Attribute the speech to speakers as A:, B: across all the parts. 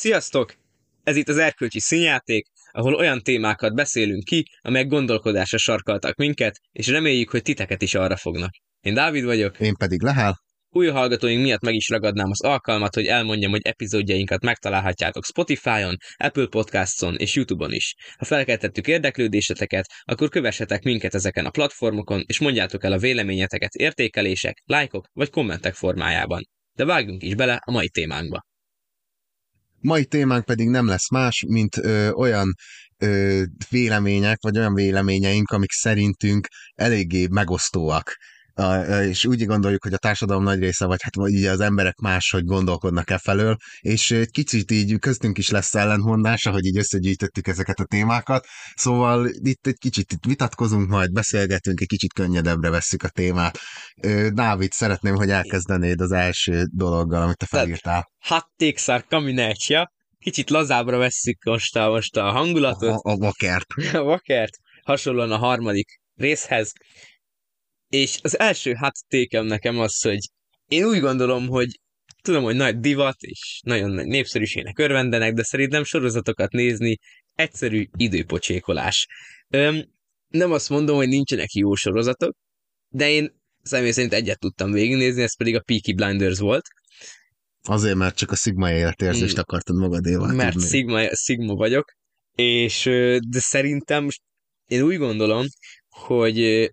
A: Sziasztok! Ez itt az Erkölcsi Színjáték, ahol olyan témákat beszélünk ki, amelyek gondolkodásra sarkaltak minket, és reméljük, hogy titeket is arra fognak. Én Dávid vagyok.
B: Én pedig Lehel.
A: Új hallgatóink miatt meg is ragadnám az alkalmat, hogy elmondjam, hogy epizódjainkat megtalálhatjátok Spotify-on, Apple Podcast-on és YouTube-on is. Ha felkeltettük érdeklődéseteket, akkor kövessetek minket ezeken a platformokon, és mondjátok el a véleményeteket értékelések, lájkok vagy kommentek formájában. De vágjunk is bele a mai témánkba.
B: Mai témánk pedig nem lesz más, mint ö, olyan ö, vélemények, vagy olyan véleményeink, amik szerintünk eléggé megosztóak és úgy gondoljuk, hogy a társadalom nagy része, vagy hát vagy az emberek máshogy gondolkodnak e felől, és egy kicsit így köztünk is lesz ellentmondás, ahogy így összegyűjtöttük ezeket a témákat, szóval itt egy kicsit itt vitatkozunk, majd beszélgetünk, egy kicsit könnyedebbre vesszük a témát. Dávid, szeretném, hogy elkezdenéd az első dologgal, amit te felírtál.
A: Hattékszár kaminácia, kicsit lazábra vesszük most a, most a hangulatot.
B: A, a vakert.
A: A vakert, hasonlóan a harmadik részhez. És az első hát tékem nekem az, hogy én úgy gondolom, hogy tudom, hogy nagy divat, és nagyon nagy népszerűségnek örvendenek, de szerintem sorozatokat nézni egyszerű időpocsékolás. Öm, nem azt mondom, hogy nincsenek jó sorozatok, de én személy szerint egyet tudtam végignézni, ez pedig a Peaky Blinders volt.
B: Azért, mert csak a Sigma életérzést mm. akartad magadéval
A: Mert tudni. Sigma, Sigma vagyok, és de szerintem én úgy gondolom, hogy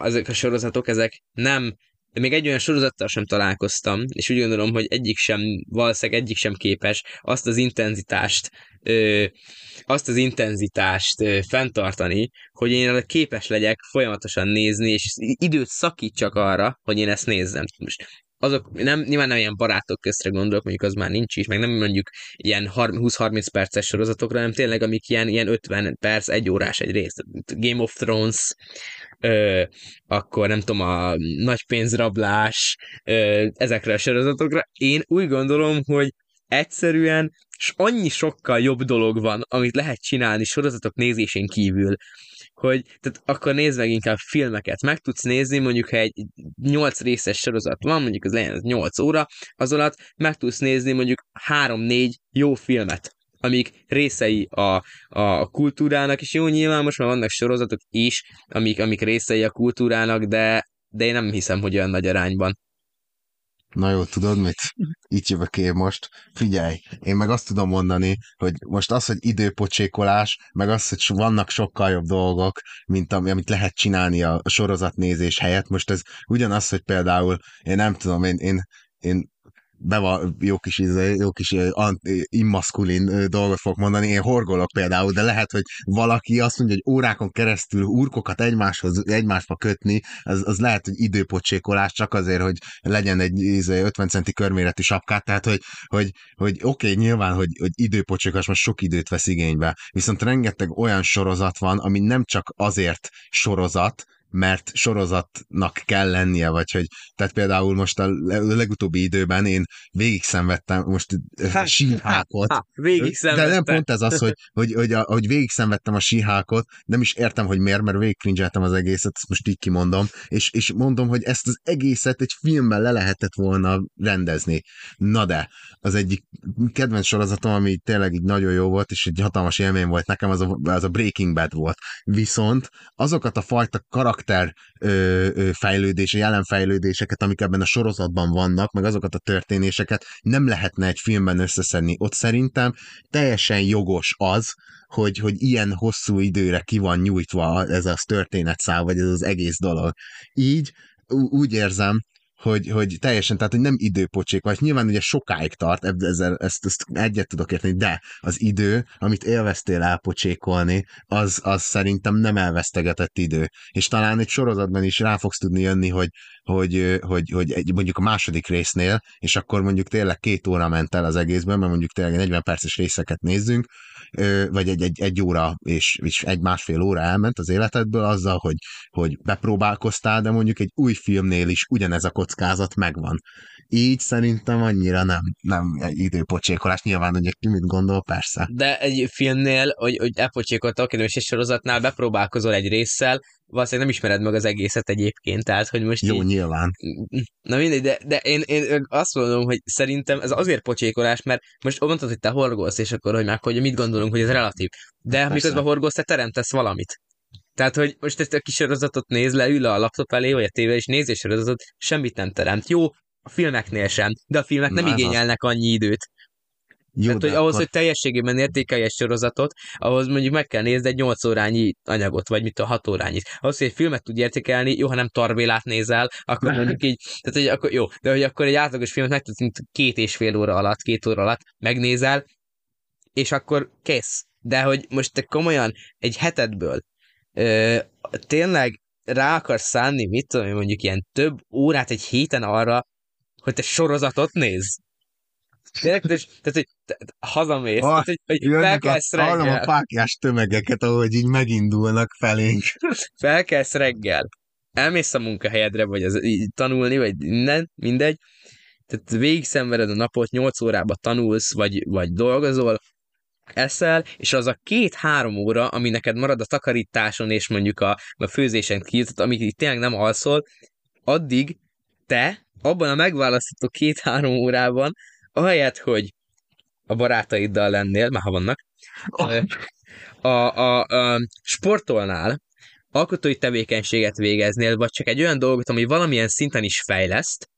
A: ezek a sorozatok, ezek nem de még egy olyan sorozattal sem találkoztam, és úgy gondolom, hogy egyik sem, valószínűleg egyik sem képes azt az intenzitást, ö, azt az intenzitást ö, fenntartani, hogy én képes legyek folyamatosan nézni, és időt szakítsak arra, hogy én ezt nézzem. Most azok nem, nyilván nem ilyen barátok köztre gondolok, mondjuk az már nincs is, meg nem mondjuk ilyen 20-30 perces sorozatokra, hanem tényleg amik ilyen, ilyen 50 perc, egy órás egy rész. Game of Thrones, ö, akkor nem tudom, a nagy pénzrablás, ö, ezekre a sorozatokra. Én úgy gondolom, hogy egyszerűen és annyi sokkal jobb dolog van, amit lehet csinálni sorozatok nézésén kívül, hogy tehát akkor nézd meg inkább filmeket. Meg tudsz nézni, mondjuk ha egy 8 részes sorozat van, mondjuk az legyen 8 óra, az alatt meg tudsz nézni mondjuk 3-4 jó filmet amik részei a, a kultúrának, és jó, nyilván most már vannak sorozatok is, amik, amik részei a kultúrának, de, de én nem hiszem, hogy olyan nagy arányban.
B: Na jó, tudod mit? Itt jövök én most. Figyelj, én meg azt tudom mondani, hogy most az, hogy időpocsékolás, meg az, hogy vannak sokkal jobb dolgok, mint ami, amit lehet csinálni a sorozatnézés helyett. Most ez ugyanaz, hogy például, én nem tudom, én, én, én beva, jó kis, izé, jó kis immaszkulin dolgot fogok mondani, én horgolok például, de lehet, hogy valaki azt mondja, hogy órákon keresztül urkokat egymáshoz, egymásba kötni, az, az lehet, hogy időpocsékolás csak azért, hogy legyen egy 50 izé, centi körméretű sapkát, tehát hogy, hogy, hogy oké, okay, nyilván, hogy, hogy időpocsékolás most sok időt vesz igénybe, viszont rengeteg olyan sorozat van, ami nem csak azért sorozat, mert sorozatnak kell lennie, vagy hogy, tehát például most a legutóbbi időben én végig szenvedtem most hát, síhákot. Hát,
A: végig
B: de nem pont ez az, hogy, hogy, hogy, a, hogy végig szenvedtem a síhákot, nem is értem, hogy miért, mert végig az egészet, ezt most így kimondom, és, és mondom, hogy ezt az egészet egy filmben le lehetett volna rendezni. Na de, az egyik kedvenc sorozatom, ami tényleg így nagyon jó volt, és egy hatalmas élmény volt nekem, az a, az a Breaking Bad volt. Viszont azokat a fajta karakter karakter ö, ö, fejlődése, jelenfejlődéseket, amik ebben a sorozatban vannak, meg azokat a történéseket nem lehetne egy filmben összeszedni. Ott szerintem teljesen jogos az, hogy, hogy ilyen hosszú időre ki van nyújtva ez a történetszál, vagy ez az egész dolog. Így úgy érzem, hogy, hogy teljesen, tehát hogy nem időpocsék, vagy nyilván ugye sokáig tart, ezzel, ezt, ezt egyet tudok érteni, de az idő, amit élveztél elpocsékolni, az, az szerintem nem elvesztegetett idő. És talán egy sorozatban is rá fogsz tudni jönni, hogy, hogy, hogy, hogy egy, mondjuk a második résznél, és akkor mondjuk tényleg két óra ment el az egészben, mert mondjuk tényleg 40 perces részeket nézzünk, vagy egy, egy, egy óra és, és egy másfél óra elment az életedből azzal, hogy, hogy bepróbálkoztál, de mondjuk egy új filmnél is ugyanez a kockázat megvan. Így szerintem annyira nem, nem időpocsékolás. Nyilván, hogy ki mit gondol, persze.
A: De egy filmnél, hogy, hogy elpocsékoltak, és egy sorozatnál bepróbálkozol egy résszel, valószínűleg nem ismered meg az egészet egyébként, tehát hogy most
B: Jó,
A: így,
B: nyilván.
A: Na mindegy, de, de én, én azt mondom, hogy szerintem ez azért pocsékolás, mert most mondtad, hogy te horgolsz, és akkor, hogy meg, hogy mit gondolunk, hogy ez relatív. De
B: Persze.
A: miközben horgolsz, te teremtesz valamit. Tehát, hogy most ezt a kis sorozatot néz le, ül a laptop elé, vagy a tévé, és néz és sorozatot, semmit nem teremt. Jó, a filmeknél sem, de a filmek nem
B: Na, az.
A: igényelnek annyi időt.
B: Jó,
A: Tehát, hogy ahhoz,
B: akkor-
A: hogy teljességében értékelj egy sorozatot, ahhoz mondjuk meg kell nézni egy 8 órányi anyagot, vagy mit a 6 órányit. Ahhoz, hogy egy filmet tud értékelni, jó, ha nem tarbélát nézel, akkor mondjuk így, tehát hogy akkor jó, de hogy akkor egy átlagos filmet meg tudsz mint két és fél óra alatt, két óra alatt megnézel, és akkor kész. De hogy most te komolyan egy hetedből ö, tényleg rá akarsz szánni, mit tudom én, mondjuk ilyen több órát egy héten arra, hogy te sorozatot nézz. Tényleg, tehát, tehát, hogy te, hazamész,
B: Ah,
A: tehát, hogy, hogy
B: Jönnek a,
A: felkelsz
B: hallom a
A: reggel,
B: fákjás tömegeket, ahogy így megindulnak felénk.
A: felkelsz reggel, elmész a munkahelyedre, vagy az, így tanulni, vagy minden, mindegy, tehát végig szenveded a napot, 8 órába tanulsz, vagy, vagy dolgozol, eszel, és az a két-három óra, ami neked marad a takarításon és mondjuk a, a főzésen kívül, tehát amíg így tényleg nem alszol, addig te abban a megválasztható két-három órában, ahelyett, hogy a barátaiddal lennél, már ha vannak, ö, a, a, a sportolnál, alkotói tevékenységet végeznél, vagy csak egy olyan dolgot, ami valamilyen szinten is fejleszt,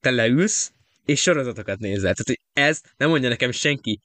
A: te leülsz, és sorozatokat nézel. Tehát, hogy ez nem mondja nekem senki,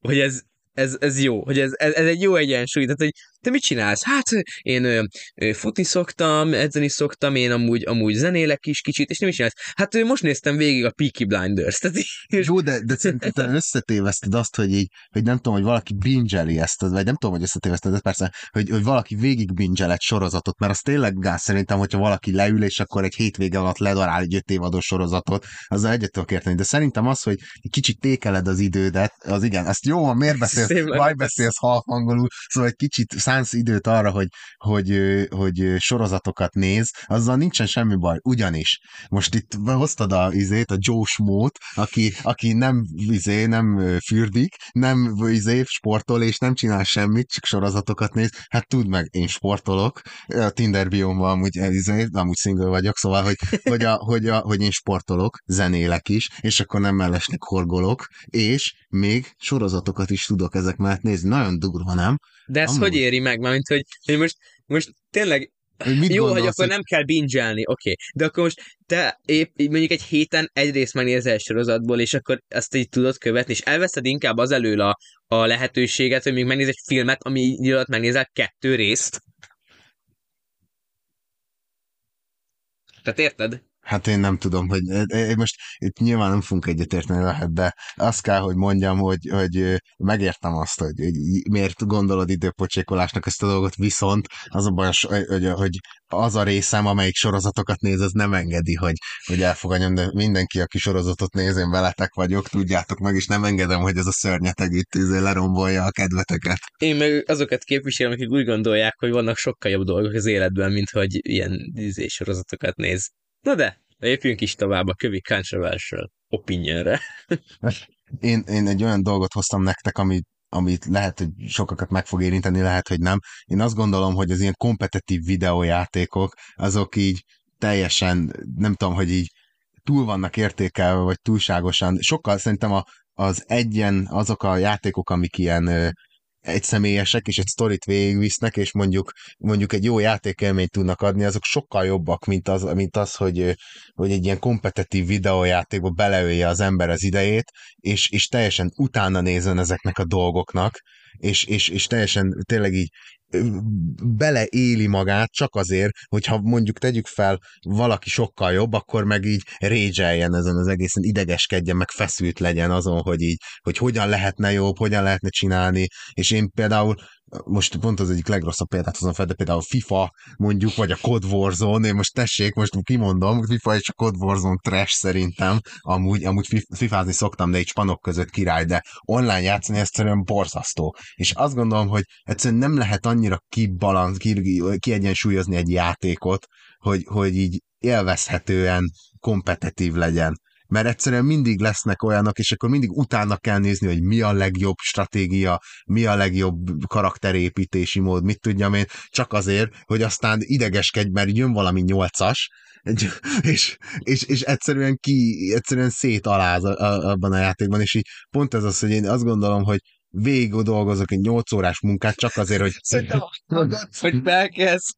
A: hogy ez, ez, ez jó, hogy ez, ez, ez egy jó egyensúly. Tehát, hogy te mit csinálsz? Hát én ö, ö, futni szoktam, edzeni szoktam, én amúgy, amúgy zenélek is kicsit, és nem is csinálsz. Hát ö, most néztem végig a Peaky Blinders. Tehát,
B: Jó, de, de szerintem te összetéveszted azt, hogy így, hogy nem tudom, hogy valaki binge ezt, vagy nem tudom, hogy összetéveszted, de persze, hogy, hogy valaki végig binge egy sorozatot, mert az tényleg gáz szerintem, hogyha valaki leül, és akkor egy hétvége alatt ledarál egy öt évadós sorozatot, azzal egyet tudok érteni, de szerintem az, hogy kicsit tékeled az idődet, az igen, ezt jó miért beszélsz, vagy beszélsz halhangolul, szóval egy kicsit szánsz időt arra, hogy, hogy, hogy sorozatokat néz, azzal nincsen semmi baj, ugyanis most itt hoztad a izét, a Joe Schmót, aki, aki nem izé, nem fürdik, nem izé, sportol, és nem csinál semmit, csak sorozatokat néz. Hát tudd meg, én sportolok, a Tinder biomban amúgy, eh, izé, amúgy single vagyok, szóval, hogy, hogy, a, hogy, a, hogy én sportolok, zenélek is, és akkor nem mellesleg horgolok, és még sorozatokat is tudok ezek mellett nézni. Nagyon durva, nem?
A: De ez
B: Amúgy.
A: hogy éri meg? Mármint, hogy, hogy most, most tényleg
B: Hogy mit
A: Jó, hogy akkor nem kell bingelni, oké. Okay. De akkor most te épp mondjuk egy héten egy részt megnézel egy sorozatból, és akkor ezt így tudod követni, és elveszed inkább az elől a, a lehetőséget, hogy még megnéz egy filmet, ami így alatt megnézel kettő részt. Tehát érted?
B: Hát én nem tudom, hogy én most itt nyilván nem fogunk egyetérteni lehet, de azt kell, hogy mondjam, hogy, hogy megértem azt, hogy, hogy miért gondolod időpocsékolásnak ezt a dolgot, viszont az a baj, hogy, hogy az a részem, amelyik sorozatokat néz, az nem engedi, hogy, hogy elfogadjam, de mindenki, aki sorozatot néz, én veletek vagyok, tudjátok meg, és nem engedem, hogy ez a szörnyeteg itt izé lerombolja a kedveteket.
A: Én meg azokat képviselem, akik úgy gondolják, hogy vannak sokkal jobb dolgok az életben, mint hogy ilyen izé sorozatokat néz. Na de, lépjünk is tovább a kövi controversial opinionre.
B: Én, én egy olyan dolgot hoztam nektek, amit amit lehet, hogy sokakat meg fog érinteni, lehet, hogy nem. Én azt gondolom, hogy az ilyen kompetitív videójátékok, azok így teljesen, nem tudom, hogy így túl vannak értékelve, vagy túlságosan. Sokkal szerintem a, az egyen, azok a játékok, amik ilyen ö, egyszemélyesek, és egy sztorit végigvisznek, és mondjuk, mondjuk egy jó játékelményt tudnak adni, azok sokkal jobbak, mint az, mint az hogy, hogy egy ilyen kompetitív videójátékba beleölje az ember az idejét, és, és teljesen utána nézzen ezeknek a dolgoknak, és, és, és teljesen tényleg így beleéli magát csak azért, hogyha mondjuk tegyük fel, valaki sokkal jobb, akkor meg így régyeljen ezen az egészen, idegeskedjen, meg feszült legyen azon, hogy így, hogy hogyan lehetne jobb, hogyan lehetne csinálni, és én például most pont az egyik legrosszabb példát hozom fel, de például FIFA mondjuk, vagy a Code Warzone, én most tessék, most kimondom, FIFA és a Code Warzone trash szerintem, amúgy, amúgy fifázni szoktam, de egy spanok között király, de online játszani egyszerűen borzasztó. És azt gondolom, hogy egyszerűen nem lehet annyira kibalansz, ki, kiegyensúlyozni egy játékot, hogy, hogy így élvezhetően kompetitív legyen. Mert egyszerűen mindig lesznek olyanok, és akkor mindig utána kell nézni, hogy mi a legjobb stratégia, mi a legjobb karakterépítési mód, mit tudjam én, csak azért, hogy aztán idegeskedj, mert jön valami nyolcas, és, és, és egyszerűen ki, egyszerűen szétaláz abban a játékban, és így pont ez az, hogy én azt gondolom, hogy végig dolgozok egy 8 órás munkát csak azért, hogy...
A: Szerintem hogy felkezd.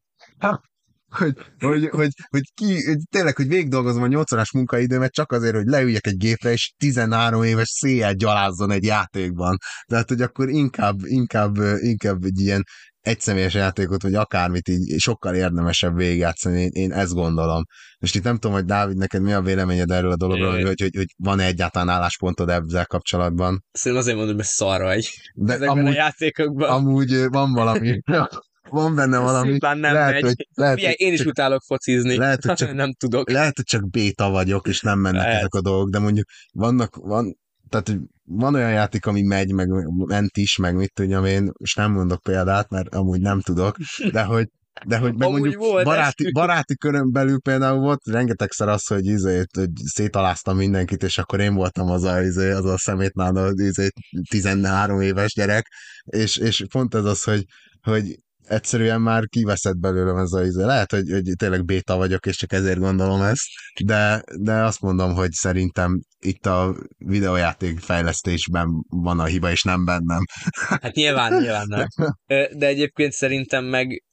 B: Hogy, hogy, hogy, hogy, ki, hogy tényleg, hogy végig dolgozom a 8 órás munkaidőmet csak azért, hogy leüljek egy gépre, és 13 éves széjjel gyalázzon egy játékban. Tehát, hogy akkor inkább, inkább, inkább egy ilyen egyszemélyes játékot, vagy akármit így sokkal érdemesebb végigjátszani, én, én ezt gondolom. Most itt nem tudom, hogy Dávid, neked mi a véleményed erről a dologról, hogy, hogy, hogy, hogy van-e egyáltalán álláspontod ezzel kapcsolatban?
A: Szerintem azért mondom, hogy szar vagy. De Ezekben amúgy, a játékokban.
B: Amúgy van valami. van benne valami.
A: Szimplán nem lehet, megy. Hogy, lehet, Figyelj, én is csak, utálok focizni. Lehet, hogy csak, nem tudok.
B: Lehet, hogy csak béta vagyok, és nem mennek lehet. ezek a dolgok, de mondjuk vannak, van, tehát van olyan játék, ami megy, meg ment is, meg mit tudjam én, és nem mondok példát, mert amúgy nem tudok, de hogy de hogy meg mondjuk volt baráti, baráti körön belül például volt rengetegszer az, hogy, izé, hogy szétaláztam mindenkit, és akkor én voltam az a, izé, az a szemétnál izé, 13 éves gyerek, és, és pont ez az, hogy, hogy egyszerűen már kiveszett belőlem ez a izé. Lehet, hogy, hogy tényleg béta vagyok, és csak ezért gondolom ezt, de, de azt mondom, hogy szerintem itt a videójáték fejlesztésben van a hiba, és nem bennem.
A: Hát nyilván, nyilván nem. De egyébként szerintem meg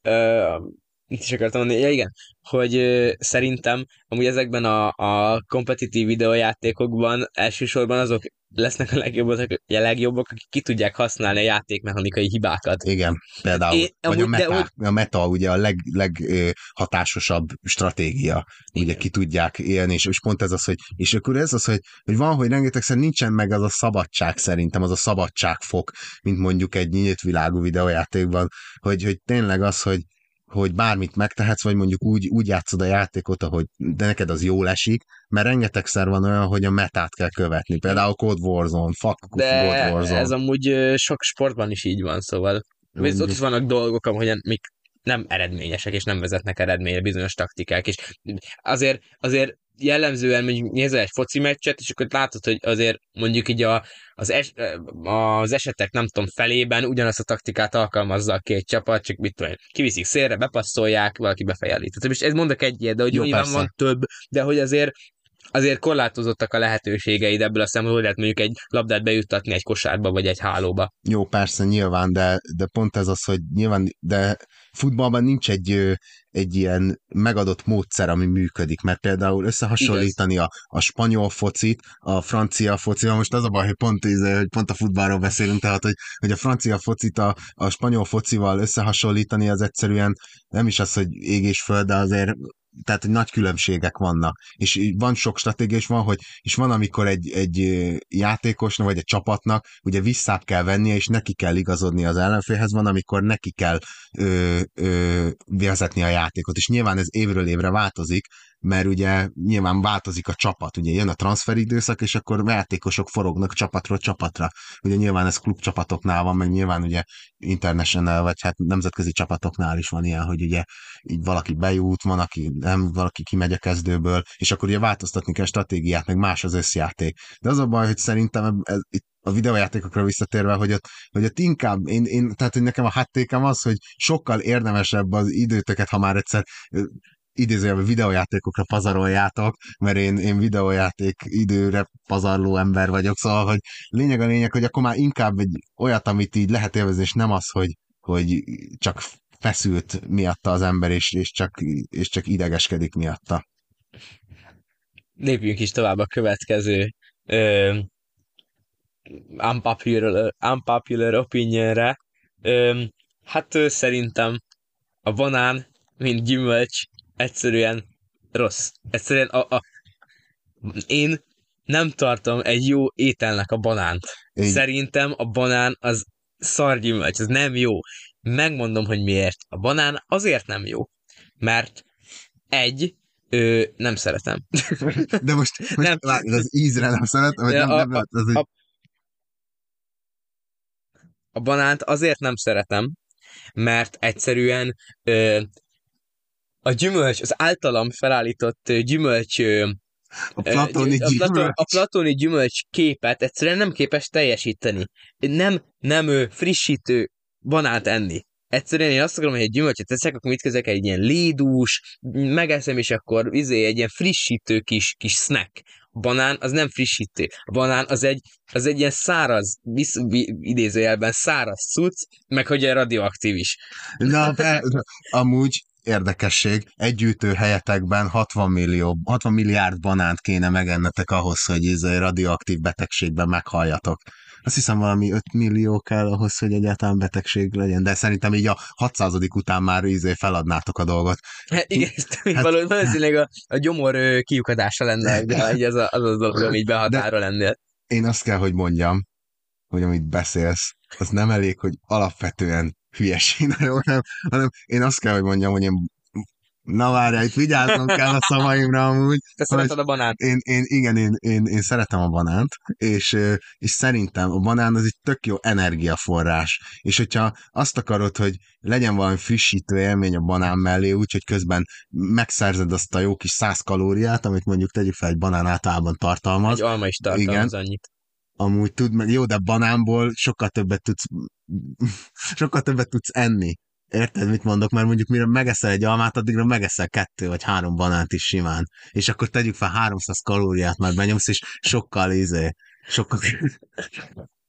A: mit is akartam mondani, ja igen, hogy ö, szerintem amúgy ezekben a, a kompetitív videójátékokban elsősorban azok lesznek a legjobbak, a legjobbak, akik ki tudják használni a játékmechanikai hibákat.
B: Igen, például. É, vagy amúgy, a, meta, de, hogy... a meta ugye a leghatásosabb leg, stratégia, Igen. ugye ki tudják élni, és, és pont ez az, hogy, és akkor ez az, hogy, hogy van, hogy rengetegszer nincsen meg az a szabadság szerintem, az a szabadságfok, mint mondjuk egy nyílt világú videójátékban, hogy, hogy tényleg az, hogy, hogy bármit megtehetsz, vagy mondjuk úgy, úgy játszod a játékot, ahogy de neked az jól esik, mert rengetegszer van olyan, hogy a metát kell követni. Például Code Warzone, fuck
A: de
B: Code Warzone.
A: ez amúgy sok sportban is így van, szóval Mondjuk. ott is vannak dolgok, amolyan mik nem eredményesek, és nem vezetnek eredményre bizonyos taktikák, és azért, azért jellemzően mondjuk nézel egy foci meccset, és akkor látod, hogy azért mondjuk így a, az, es, az esetek nem tudom felében ugyanazt a taktikát alkalmazza a két csapat, csak mit tudom, kiviszik szélre, bepasszolják, valaki befejeli. Tehát most ez mondok egy ilyet, de hogy Jó, nyilván persze. van több, de hogy azért azért korlátozottak a lehetőségeid ebből a szempontból, lehet mondjuk egy labdát bejuttatni egy kosárba, vagy egy hálóba.
B: Jó, persze, nyilván, de, de pont ez az, hogy nyilván, de futballban nincs egy, egy ilyen megadott módszer, ami működik, mert például összehasonlítani a, a spanyol focit, a francia focival, most az a baj, hogy pont, hogy pont a futballról beszélünk, tehát hogy, hogy a francia focit a, a spanyol focival összehasonlítani, az egyszerűen nem is az, hogy ég és föld, de azért tehát nagy különbségek vannak, és van sok stratégia, és van, hogy, és van, amikor egy, egy játékosnak, vagy egy csapatnak ugye visszább kell vennie, és neki kell igazodni az ellenfélhez, van, amikor neki kell ö, ö, vezetni a játékot, és nyilván ez évről évre változik, mert ugye nyilván változik a csapat, ugye jön a transferidőszak, és akkor játékosok forognak csapatról csapatra. Ugye nyilván ez klubcsapatoknál van, meg nyilván ugye international, vagy hát nemzetközi csapatoknál is van ilyen, hogy ugye így valaki bejut, van, aki nem, valaki kimegy a kezdőből, és akkor ugye változtatni kell stratégiát, meg más az összjáték. De az a baj, hogy szerintem ez, itt a videójátékokra visszatérve, hogy ott, hogy ott inkább, én, én, tehát hogy nekem a hattékem az, hogy sokkal érdemesebb az időtöket, ha már egyszer idézőjelben videójátékokra pazaroljátok, mert én, én videójáték időre pazarló ember vagyok, szóval, hogy lényeg a lényeg, hogy akkor már inkább egy olyat, amit így lehet élvezni, és nem az, hogy, hogy csak feszült miatta az ember, és, és, csak, és csak idegeskedik miatta.
A: Lépjünk is tovább a következő ö, unpopular, unpopular opinionre. Ö, hát szerintem a banán, mint gyümölcs, egyszerűen rossz. Egyszerűen a, a, én nem tartom egy jó ételnek a banánt. Én... Szerintem a banán az szargyümölcs, ez nem jó. Megmondom, hogy miért. A banán azért nem jó, mert egy, ö, nem szeretem.
B: De most, most nem. Látod, az ízre nem szeretem, vagy nem, a, nem, az, a, a,
A: a banánt azért nem szeretem, mert egyszerűen ö, a gyümölcs, az általam felállított gyümölcs
B: A platoni
A: a, platon,
B: gyümölcs.
A: a platoni gyümölcs képet egyszerűen nem képes teljesíteni. Nem, nem frissítő banánt enni. Egyszerűen én azt akarom, hogy egy gyümölcsöt teszek, akkor mit kezdek egy ilyen lédús, megeszem, és akkor izé, egy ilyen frissítő kis, kis snack. A banán az nem frissítő. A banán az egy, az egy ilyen száraz, visz, idézőjelben száraz cucc, meg hogy egy radioaktív is.
B: Na, be, amúgy érdekesség, egy gyűjtő helyetekben 60 millió, 60 milliárd banánt kéne megennetek ahhoz, hogy ez a radioaktív betegségben meghalljatok. Azt hiszem valami 5 millió kell ahhoz, hogy egyáltalán betegség legyen, de szerintem így a 600 után már izé feladnátok a dolgot.
A: Hát igen, hát, hát, valószínűleg a, a gyomor kiukadása lenne, de az a, az, az dolog, ami így behatára lennél.
B: Én azt kell, hogy mondjam, hogy amit beszélsz, az nem elég, hogy alapvetően hülyeség, jó, nem, hanem én azt kell, hogy mondjam, hogy én Na várjál, itt vigyáznom kell a szavaimra amúgy.
A: Te szereted a banánt?
B: Én, én, igen, én, én, én szeretem a banánt, és, és szerintem a banán az egy tök jó energiaforrás. És hogyha azt akarod, hogy legyen valami frissítő élmény a banán mellé, úgyhogy közben megszerzed azt a jó kis száz kalóriát, amit mondjuk tegyük fel, egy banán általában tartalmaz.
A: Egy alma is tartalmaz igen, annyit
B: amúgy tud, meg jó, de banánból sokkal többet tudsz, sokkal többet tudsz enni. Érted, mit mondok? Mert mondjuk mire megeszel egy almát, addigra megeszel kettő vagy három banánt is simán. És akkor tegyük fel 300 kalóriát már benyomsz, és sokkal izé, sokkal,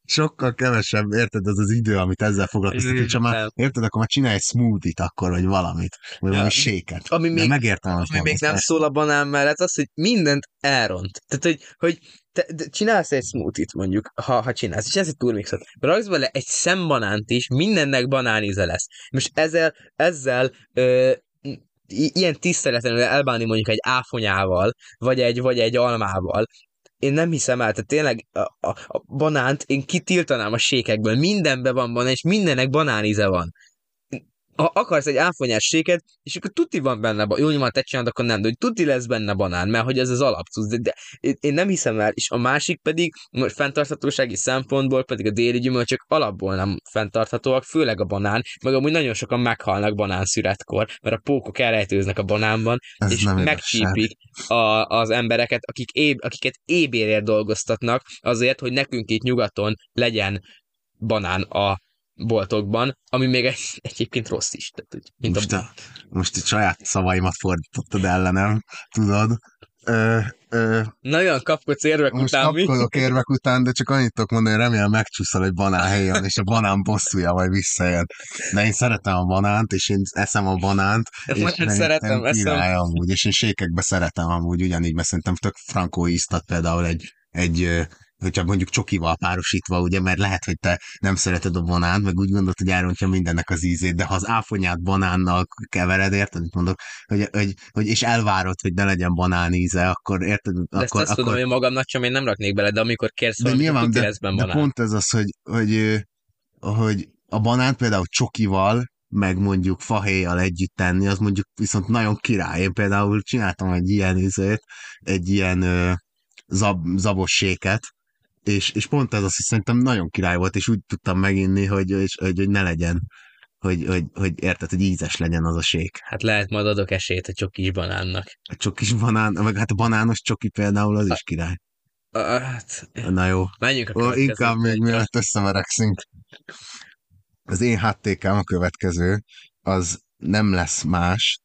B: sokkal kevesebb, érted, az az idő, amit ezzel foglalkoztat, és már, érted, akkor már csinálj egy smoothie-t akkor, vagy valamit, vagy ja. valami séket. Ami még, megértem,
A: ami még nem szól a banán mellett, az, hogy mindent elront. Tehát, hogy, hogy te, te csinálsz egy smoothie-t mondjuk, ha, ha csinálsz, csinálsz egy turmixot, raksz bele egy szembanánt is, mindennek banánize lesz. Most ezzel, ezzel ö, ilyen tiszteletlenül elbánni mondjuk egy áfonyával, vagy egy, vagy egy almával, én nem hiszem el, tehát tényleg a, a, a banánt én kitiltanám a sékekből, mindenben van banán, és mindennek banánize van ha akarsz egy áfonyás séket, és akkor tuti van benne, jó nyilván te csinálod, akkor nem, de hogy tuti lesz benne banán, mert hogy ez az alapcusz, de, de én nem hiszem el, és a másik pedig, hogy fenntarthatósági szempontból pedig a déli gyümölcsök alapból nem fenntarthatóak, főleg a banán, meg amúgy nagyon sokan meghalnak banánszüretkor, mert a pókok elrejtőznek a banánban, ez és megcsípik a, az embereket, akik éb, akiket ébérért dolgoztatnak, azért, hogy nekünk itt nyugaton legyen banán a boltokban, ami még egy, egyébként rossz is. Tehát,
B: mint most, a... most a saját szavaimat fordítottad ellenem, tudod? Ö,
A: ö, Nagyon kapkodsz érvek
B: most
A: után,
B: mi? Most érvek után, de csak annyit tudok mondani, hogy remélem megcsúszol egy banán helyen, és a banán bosszúja majd visszajön. De én szeretem a banánt, és én eszem a banánt.
A: és én szeretem, eszem.
B: amúgy, és én sékekbe szeretem amúgy ugyanígy, mert szerintem tök frankó íztat például egy, egy hogyha mondjuk csokival párosítva, ugye, mert lehet, hogy te nem szereted a banánt, meg úgy gondolod, hogy elrontja mindennek az ízét, de ha az áfonyát banánnal kevered, érted, mit mondok, hogy, hogy, hogy, és elvárod, hogy ne legyen banán íze, akkor érted?
A: De
B: akkor,
A: ezt azt
B: akkor...
A: tudom, hogy magamnak sem én nem raknék bele, de amikor kérsz
B: de nyilván, de, de
A: banán.
B: pont ez az, hogy, hogy, hogy a banánt például csokival, meg mondjuk fahéjjal együtt tenni, az mondjuk viszont nagyon király. Én például csináltam egy ilyen üzét, egy ilyen ö, zab, zabos séket, és, és pont ez az, hogy szerintem nagyon király volt, és úgy tudtam meginni, hogy, hogy, hogy, hogy ne legyen, hogy, hogy, hogy érted, hogy ízes legyen az a sék.
A: Hát lehet, majd adok esélyt a csokis banánnak.
B: A csokis banán, meg hát a banános csoki például az a, is király.
A: A, hát...
B: Na jó.
A: Menjünk a
B: Ó, Inkább még mielőtt összeverekszünk. Az én HTK-m a következő, az nem lesz más,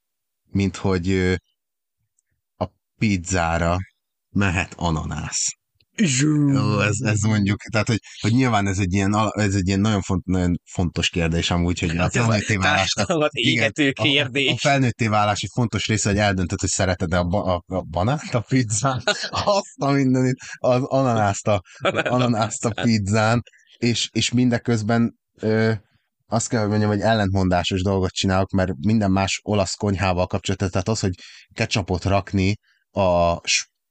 B: mint hogy a pizzára mehet ananász. Jó, ez, ez mondjuk, tehát hogy, hogy nyilván ez egy ilyen, ez egy ilyen nagyon, font, nagyon fontos kérdés amúgy, hogy a hát felnőtté válás.
A: Igen, kérdés.
B: A, a felnőtté válás egy fontos része, hogy eldöntöd, hogy szereted a, a, a banánt a pizzán, azt a mindenit, az ananászt a, ananászt a pizzán, és, és mindeközben ö, azt kell, hogy mondjam, hogy ellentmondásos dolgot csinálok, mert minden más olasz konyhával kapcsolatban, tehát az, hogy ketchupot rakni a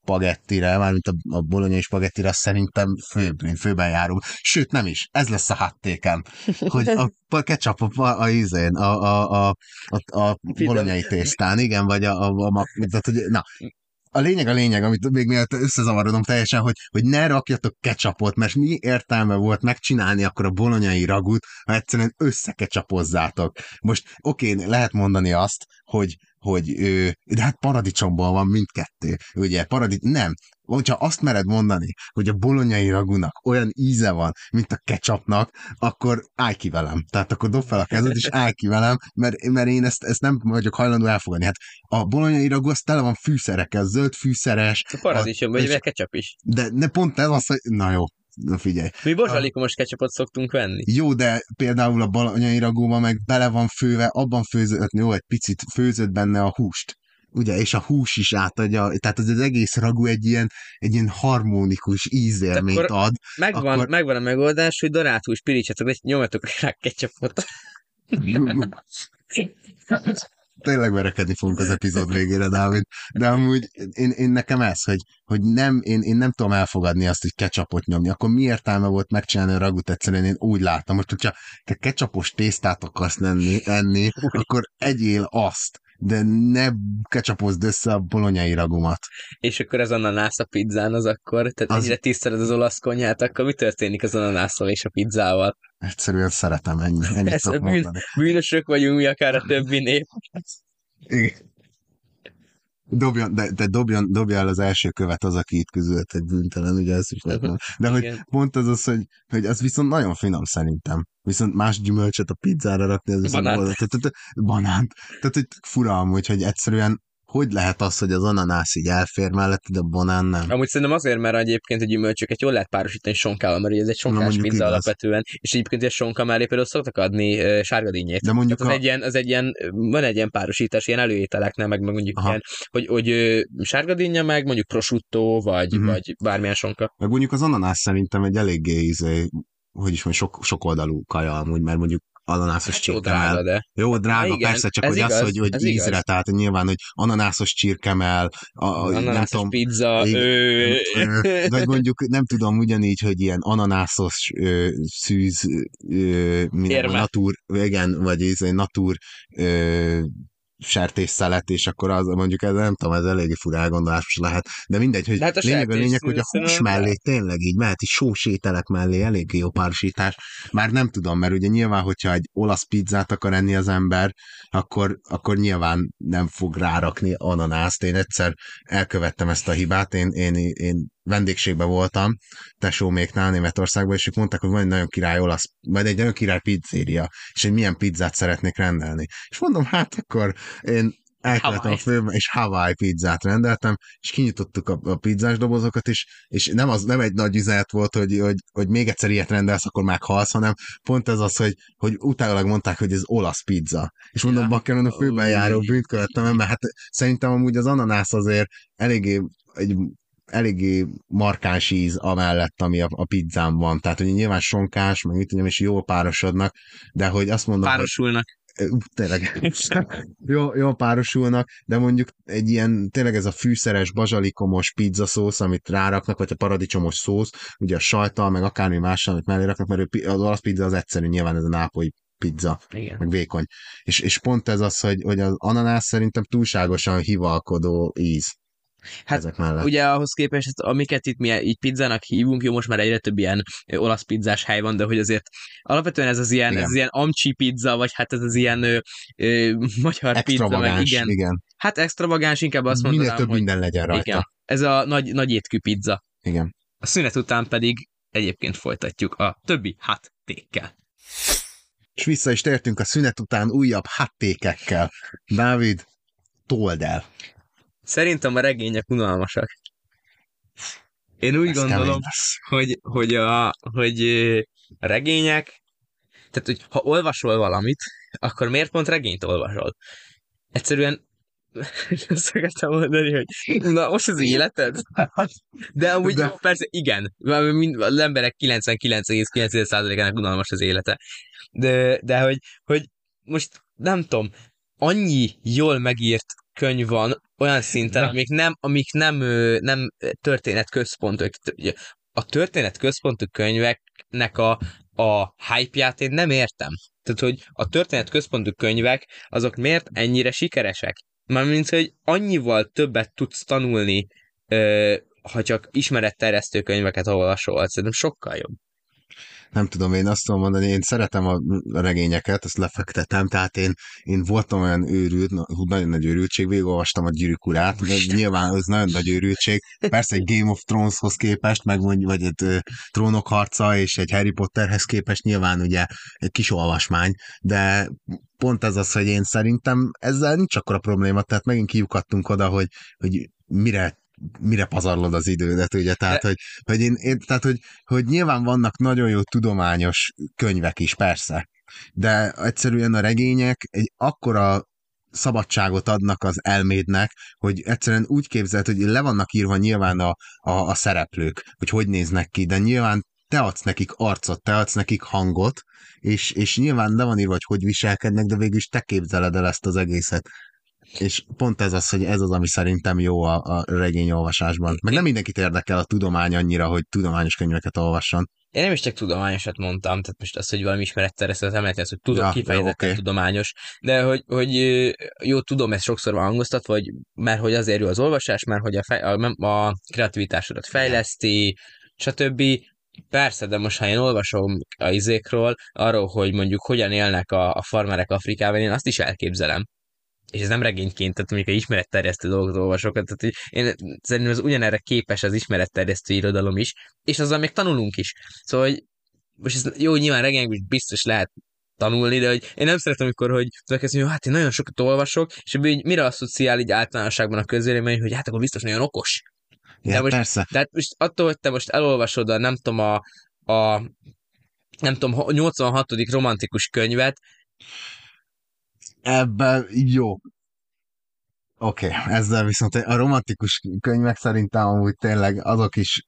B: spagettire, mármint a, a bolonyai spagettire, szerintem főbb, főben járunk. Sőt, nem is. Ez lesz a hattékem. Hogy a, a ketchup a, a, a, a, a, a, a, a bolonyai tésztán, igen, vagy a, a, a, a tehát, hogy, na, a lényeg a lényeg, amit még mielőtt összezavarodom teljesen, hogy, hogy ne rakjatok ketchupot, mert mi értelme volt megcsinálni akkor a bolonyai ragut, ha egyszerűen összekecsapozzátok. Most oké, okay, lehet mondani azt, hogy, hogy ö, de hát paradicsomból van mindkettő, ugye, paradicsom, nem, hogyha azt mered mondani, hogy a bolonyai ragunak olyan íze van, mint a ketchupnak, akkor állj ki velem. Tehát akkor dob fel a kezed, és állj ki velem, mert, mert én ezt, ezt nem vagyok hajlandó elfogadni. Hát a bolonyai ragu az tele van fűszerekkel, zöld fűszeres.
A: A paradicsom, vagy a ketchup is.
B: De, de pont ez az, hogy na jó, na figyelj.
A: Mi bozsalikomos ketchupot szoktunk venni.
B: Jó, de például a balonyai ragóban meg bele van főve, abban főzött, jó, egy picit főzött benne a húst ugye, és a hús is átadja, tehát az, az egész ragú egy ilyen, egy ilyen harmonikus ízélményt ad.
A: Megvan, akkor... megvan a megoldás, hogy darált hús pirítsatok, és nyomjatok rá ketchupot.
B: Tényleg verekedni fogunk az epizód végére, Dávid. De amúgy én, én nekem ez, hogy, hogy nem, én, én nem tudom elfogadni azt, hogy ketchupot nyomni. Akkor mi értelme volt megcsinálni a ragut egyszerűen? Én úgy láttam, hogy hogyha te ketchupos tésztát akarsz enni, enni akkor egyél azt de ne kecsapozd össze a bolonyai ragumat.
A: És akkor az ananász a pizzán az akkor, tehát az... ennyire tiszteled az olasz konyhát, akkor mi történik az ananászal és a pizzával?
B: Egyszerűen szeretem ennyi. Ennyit Ez
A: a bűn, bűnösök vagyunk mi akár a többi nép.
B: Igen. Dobjon, de, de dobjon, dobja el az első követ az, aki itt közölt egy bűntelen, ugye ez is lehet. De hogy Igen. pont az az, hogy, hogy az viszont nagyon finom szerintem. Viszont más gyümölcsöt a pizzára rakni, ez viszont banánt. Tehát, banánt. Tehát, hogy fura amúgy, hogy egyszerűen hogy lehet az, hogy az ananász így elfér mellett, de a banán nem?
A: Amúgy szerintem azért, mert egyébként a gyümölcsöket jól lehet párosítani sonkával, mert ez egy sonkás pizza igaz. alapvetően, és egyébként egy sonka mellé például szoktak adni sárgadínyét. De mondjuk az, a... egy ilyen, az egy ilyen, van egy ilyen párosítás, ilyen előételeknél, meg, meg mondjuk Aha. ilyen, hogy, hogy sárgadínja meg, mondjuk prosciutto, vagy, uh-huh. vagy bármilyen sonka.
B: Meg mondjuk az ananász szerintem egy eléggé izé, hogy is mondjuk sok, sok oldalú kaja amúgy, mert mondjuk ananászos hát csirkemel. Jó drága, de. Jó, drága, igen, persze, csak hogy igaz, az, hogy, hogy ízre, igaz. tehát nyilván, hogy ananászos csirkemel, a, a,
A: ananászos nem tudom, pizza, igen, ő.
B: vagy mondjuk nem tudom ugyanígy, hogy ilyen ananászos ö, szűz, ö, minden, natur, igen, vagy ez egy natur ö, sertésszelet, és akkor az mondjuk ez nem tudom, ez eléggé fura elgondolásos lehet, de mindegy, hogy hát a lényeg a lényeg, hogy a hús mellé tényleg így mehet, is sós ételek mellé eléggé jó párosítás. Már nem tudom, mert ugye nyilván, hogyha egy olasz pizzát akar enni az ember, akkor, akkor nyilván nem fog rárakni ananászt. Én egyszer elkövettem ezt a hibát, én, én, én vendégségben voltam, tesóméknál Németországban, és ők mondták, hogy van egy nagyon király olasz, vagy egy nagyon király pizzéria, és hogy milyen pizzát szeretnék rendelni. És mondom, hát akkor én elkeltem a főbe, és Hawaii pizzát rendeltem, és kinyitottuk a, a pizzás dobozokat, és, és nem, az, nem egy nagy üzenet volt, hogy, hogy, hogy még egyszer ilyet rendelsz, akkor meghalsz, hanem pont ez az, hogy, hogy utána mondták, hogy ez olasz pizza. És mondom, ja. bakker, a főben járó bűnt követtem, mert hát szerintem amúgy az ananász azért eléggé egy eléggé markáns íz amellett, ami a, a pizzán van. Tehát, hogy nyilván sonkás, meg mit tudom, és jól párosodnak, de hogy azt mondom,
A: Párosulnak.
B: Hogy, tényleg, jó, jó párosulnak, de mondjuk egy ilyen, tényleg ez a fűszeres, bazsalikomos pizza szósz, amit ráraknak, vagy a paradicsomos szósz, ugye a sajtal, meg akármi mással, amit mellé raknak, mert az olasz pizza az egyszerű, nyilván ez a nápolyi pizza, Igen. meg vékony. És, és pont ez az, hogy, hogy az ananász szerintem túlságosan hivalkodó íz.
A: Hát ezek mellett. ugye ahhoz képest, amiket itt mi így pizzának hívunk, jó, most már egyre több ilyen olasz pizzás hely van, de hogy azért alapvetően ez az ilyen, igen. ez az ilyen amcsi pizza, vagy hát ez az ilyen ö, ö, magyar pizza, meg igen.
B: igen.
A: Hát extravagáns, inkább azt mondanám,
B: Minél több
A: hogy
B: minden legyen rajta. Igen.
A: Ez a nagy, nagy étkű pizza.
B: Igen.
A: A szünet után pedig egyébként folytatjuk a többi háttékkel.
B: És vissza is tértünk a szünet után újabb háttékekkel. Dávid, told el.
A: Szerintem a regények unalmasak. Én úgy Ez gondolom, hogy, hogy, a, hogy a regények, tehát hogy ha olvasol valamit, akkor miért pont regényt olvasol? Egyszerűen azt akartam mondani, hogy na most az életed? De amúgy De... persze igen, az emberek 99,9%-ának unalmas az élete. De, de hogy, hogy most nem tudom, annyi jól megírt könyv van olyan szinten, amik nem, amik nem, nem történet központú. A történet központú könyveknek a, a hype-ját én nem értem. Tehát, hogy a történet központú könyvek, azok miért ennyire sikeresek? Mármint, hogy annyival többet tudsz tanulni, ha csak ismeretterjesztő könyveket olvasol, szerintem sokkal jobb.
B: Nem tudom, én azt tudom mondani, én szeretem a regényeket, ezt lefektetem, tehát én, én voltam olyan őrült, nagyon nagy őrültség, végigolvastam a gyűrűk urát, nyilván ez nagyon nagy őrültség. Persze egy Game of Throneshoz képest, meg mondjuk, vagy egy Trónok harca és egy Harry Potterhez képest nyilván ugye egy kis olvasmány, de pont ez az, hogy én szerintem ezzel nincs akkora probléma, tehát megint kiukadtunk oda, hogy, hogy mire mire pazarlod az idődet, ugye, tehát, De... hogy, hogy, én, én, tehát hogy, hogy nyilván vannak nagyon jó tudományos könyvek is, persze, de egyszerűen a regények egy akkora szabadságot adnak az elmédnek, hogy egyszerűen úgy képzeld, hogy le vannak írva nyilván a, a, a szereplők, hogy hogy néznek ki, de nyilván te adsz nekik arcot, te adsz nekik hangot, és, és nyilván le van írva, hogy hogy viselkednek, de végül is te képzeled el ezt az egészet. És pont ez az, hogy ez az, ami szerintem jó a, a regényolvasásban. Meg nem mindenkit érdekel a tudomány annyira, hogy tudományos könyveket olvasson.
A: Én nem is csak tudományosat mondtam, tehát most az, hogy valami ismeretterjesztő, nem lehet, hogy tudok ja, kifejezetten okay. tudományos, de hogy, hogy jó, tudom, ez sokszor van hangoztatva, vagy mert hogy azért jó az olvasás, mert hogy a, fej, a, a kreativitásodat fejleszti, stb. Persze, de most ha én olvasom a izékről, arról, hogy mondjuk hogyan élnek a, a farmerek Afrikában, én azt is elképzelem és ez nem regényként, tehát mondjuk egy ismeretterjesztő dolgot olvasok, tehát hogy én szerintem az ugyanerre képes az ismeretterjesztő irodalom is, és azzal még tanulunk is. Szóval, hogy most ez jó, nyilván regényekben biztos lehet tanulni, de hogy én nem szeretem, amikor, hogy elkezdem, hogy hát én nagyon sokat olvasok, és ebből így mire asszociál így általánosságban a közvélemény, hogy hát akkor biztos nagyon okos.
B: Ja, de most, persze.
A: Tehát most attól, hogy te most elolvasod a, nem tudom, a, a nem tudom, 86. romantikus könyvet,
B: Ebben jó. Oké, okay, ezzel viszont a romantikus könyvek szerintem amúgy tényleg azok is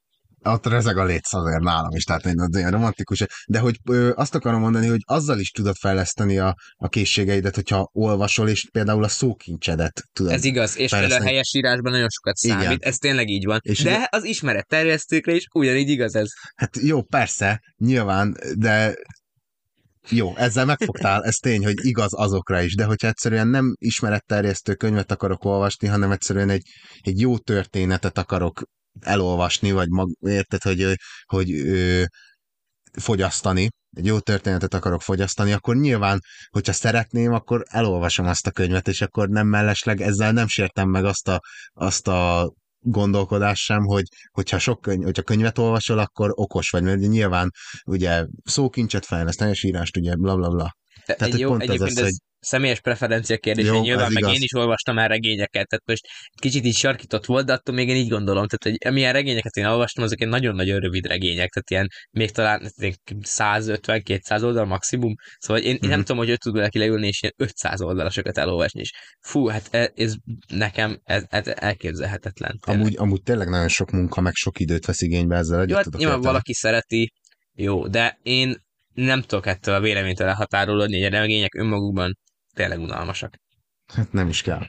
B: ott rezeg a létsz azért nálam is, tehát én ilyen romantikus, de hogy ö, azt akarom mondani, hogy azzal is tudod fejleszteni a, a készségeidet, hogyha olvasol, és például a szókincsedet tudod
A: Ez igaz, és például a helyes írásban nagyon sokat számít, Igen. ez tényleg így van. És de ugye... az ismeret terjesztőkre is ugyanígy igaz ez.
B: Hát jó, persze, nyilván, de jó, ezzel megfogtál, ez tény, hogy igaz azokra is, de hogyha egyszerűen nem ismeretterjesztő könyvet akarok olvasni, hanem egyszerűen egy, egy jó történetet akarok elolvasni, vagy mag, érted, hogy, hogy, ö, fogyasztani, egy jó történetet akarok fogyasztani, akkor nyilván, hogyha szeretném, akkor elolvasom azt a könyvet, és akkor nem mellesleg ezzel nem sértem meg azt a, azt a gondolkodás sem, hogy hogyha sok könyv, hogyha könyvet olvasol, akkor okos vagy, mert nyilván ugye szókincset fejleszt, helyes írást, ugye bla bla bla.
A: Tehát, egy jó, pont az, ez, hogy személyes preferencia kérdés, Jó, nyilván meg igaz. én is olvastam már regényeket, tehát most kicsit így sarkított volt, de attól még én így gondolom, tehát hogy milyen regényeket én olvastam, azok egy nagyon-nagyon rövid regények, tehát ilyen még talán 150-200 oldal maximum, szóval én, mm-hmm. én nem mhm. tudom, hogy ő tud neki leülni és ilyen 500 oldalasokat elolvasni, és fú, hát ez, ez nekem ez, ez elképzelhetetlen.
B: Amúgy, amúgy tényleg nagyon sok munka, meg sok időt vesz igénybe ezzel együtt. Jó,
A: hát nyilván valaki szereti, jó, de én nem tudok ettől a véleménytől elhatárolódni, hogy a regények önmagukban tényleg unalmasak.
B: Hát nem is kell.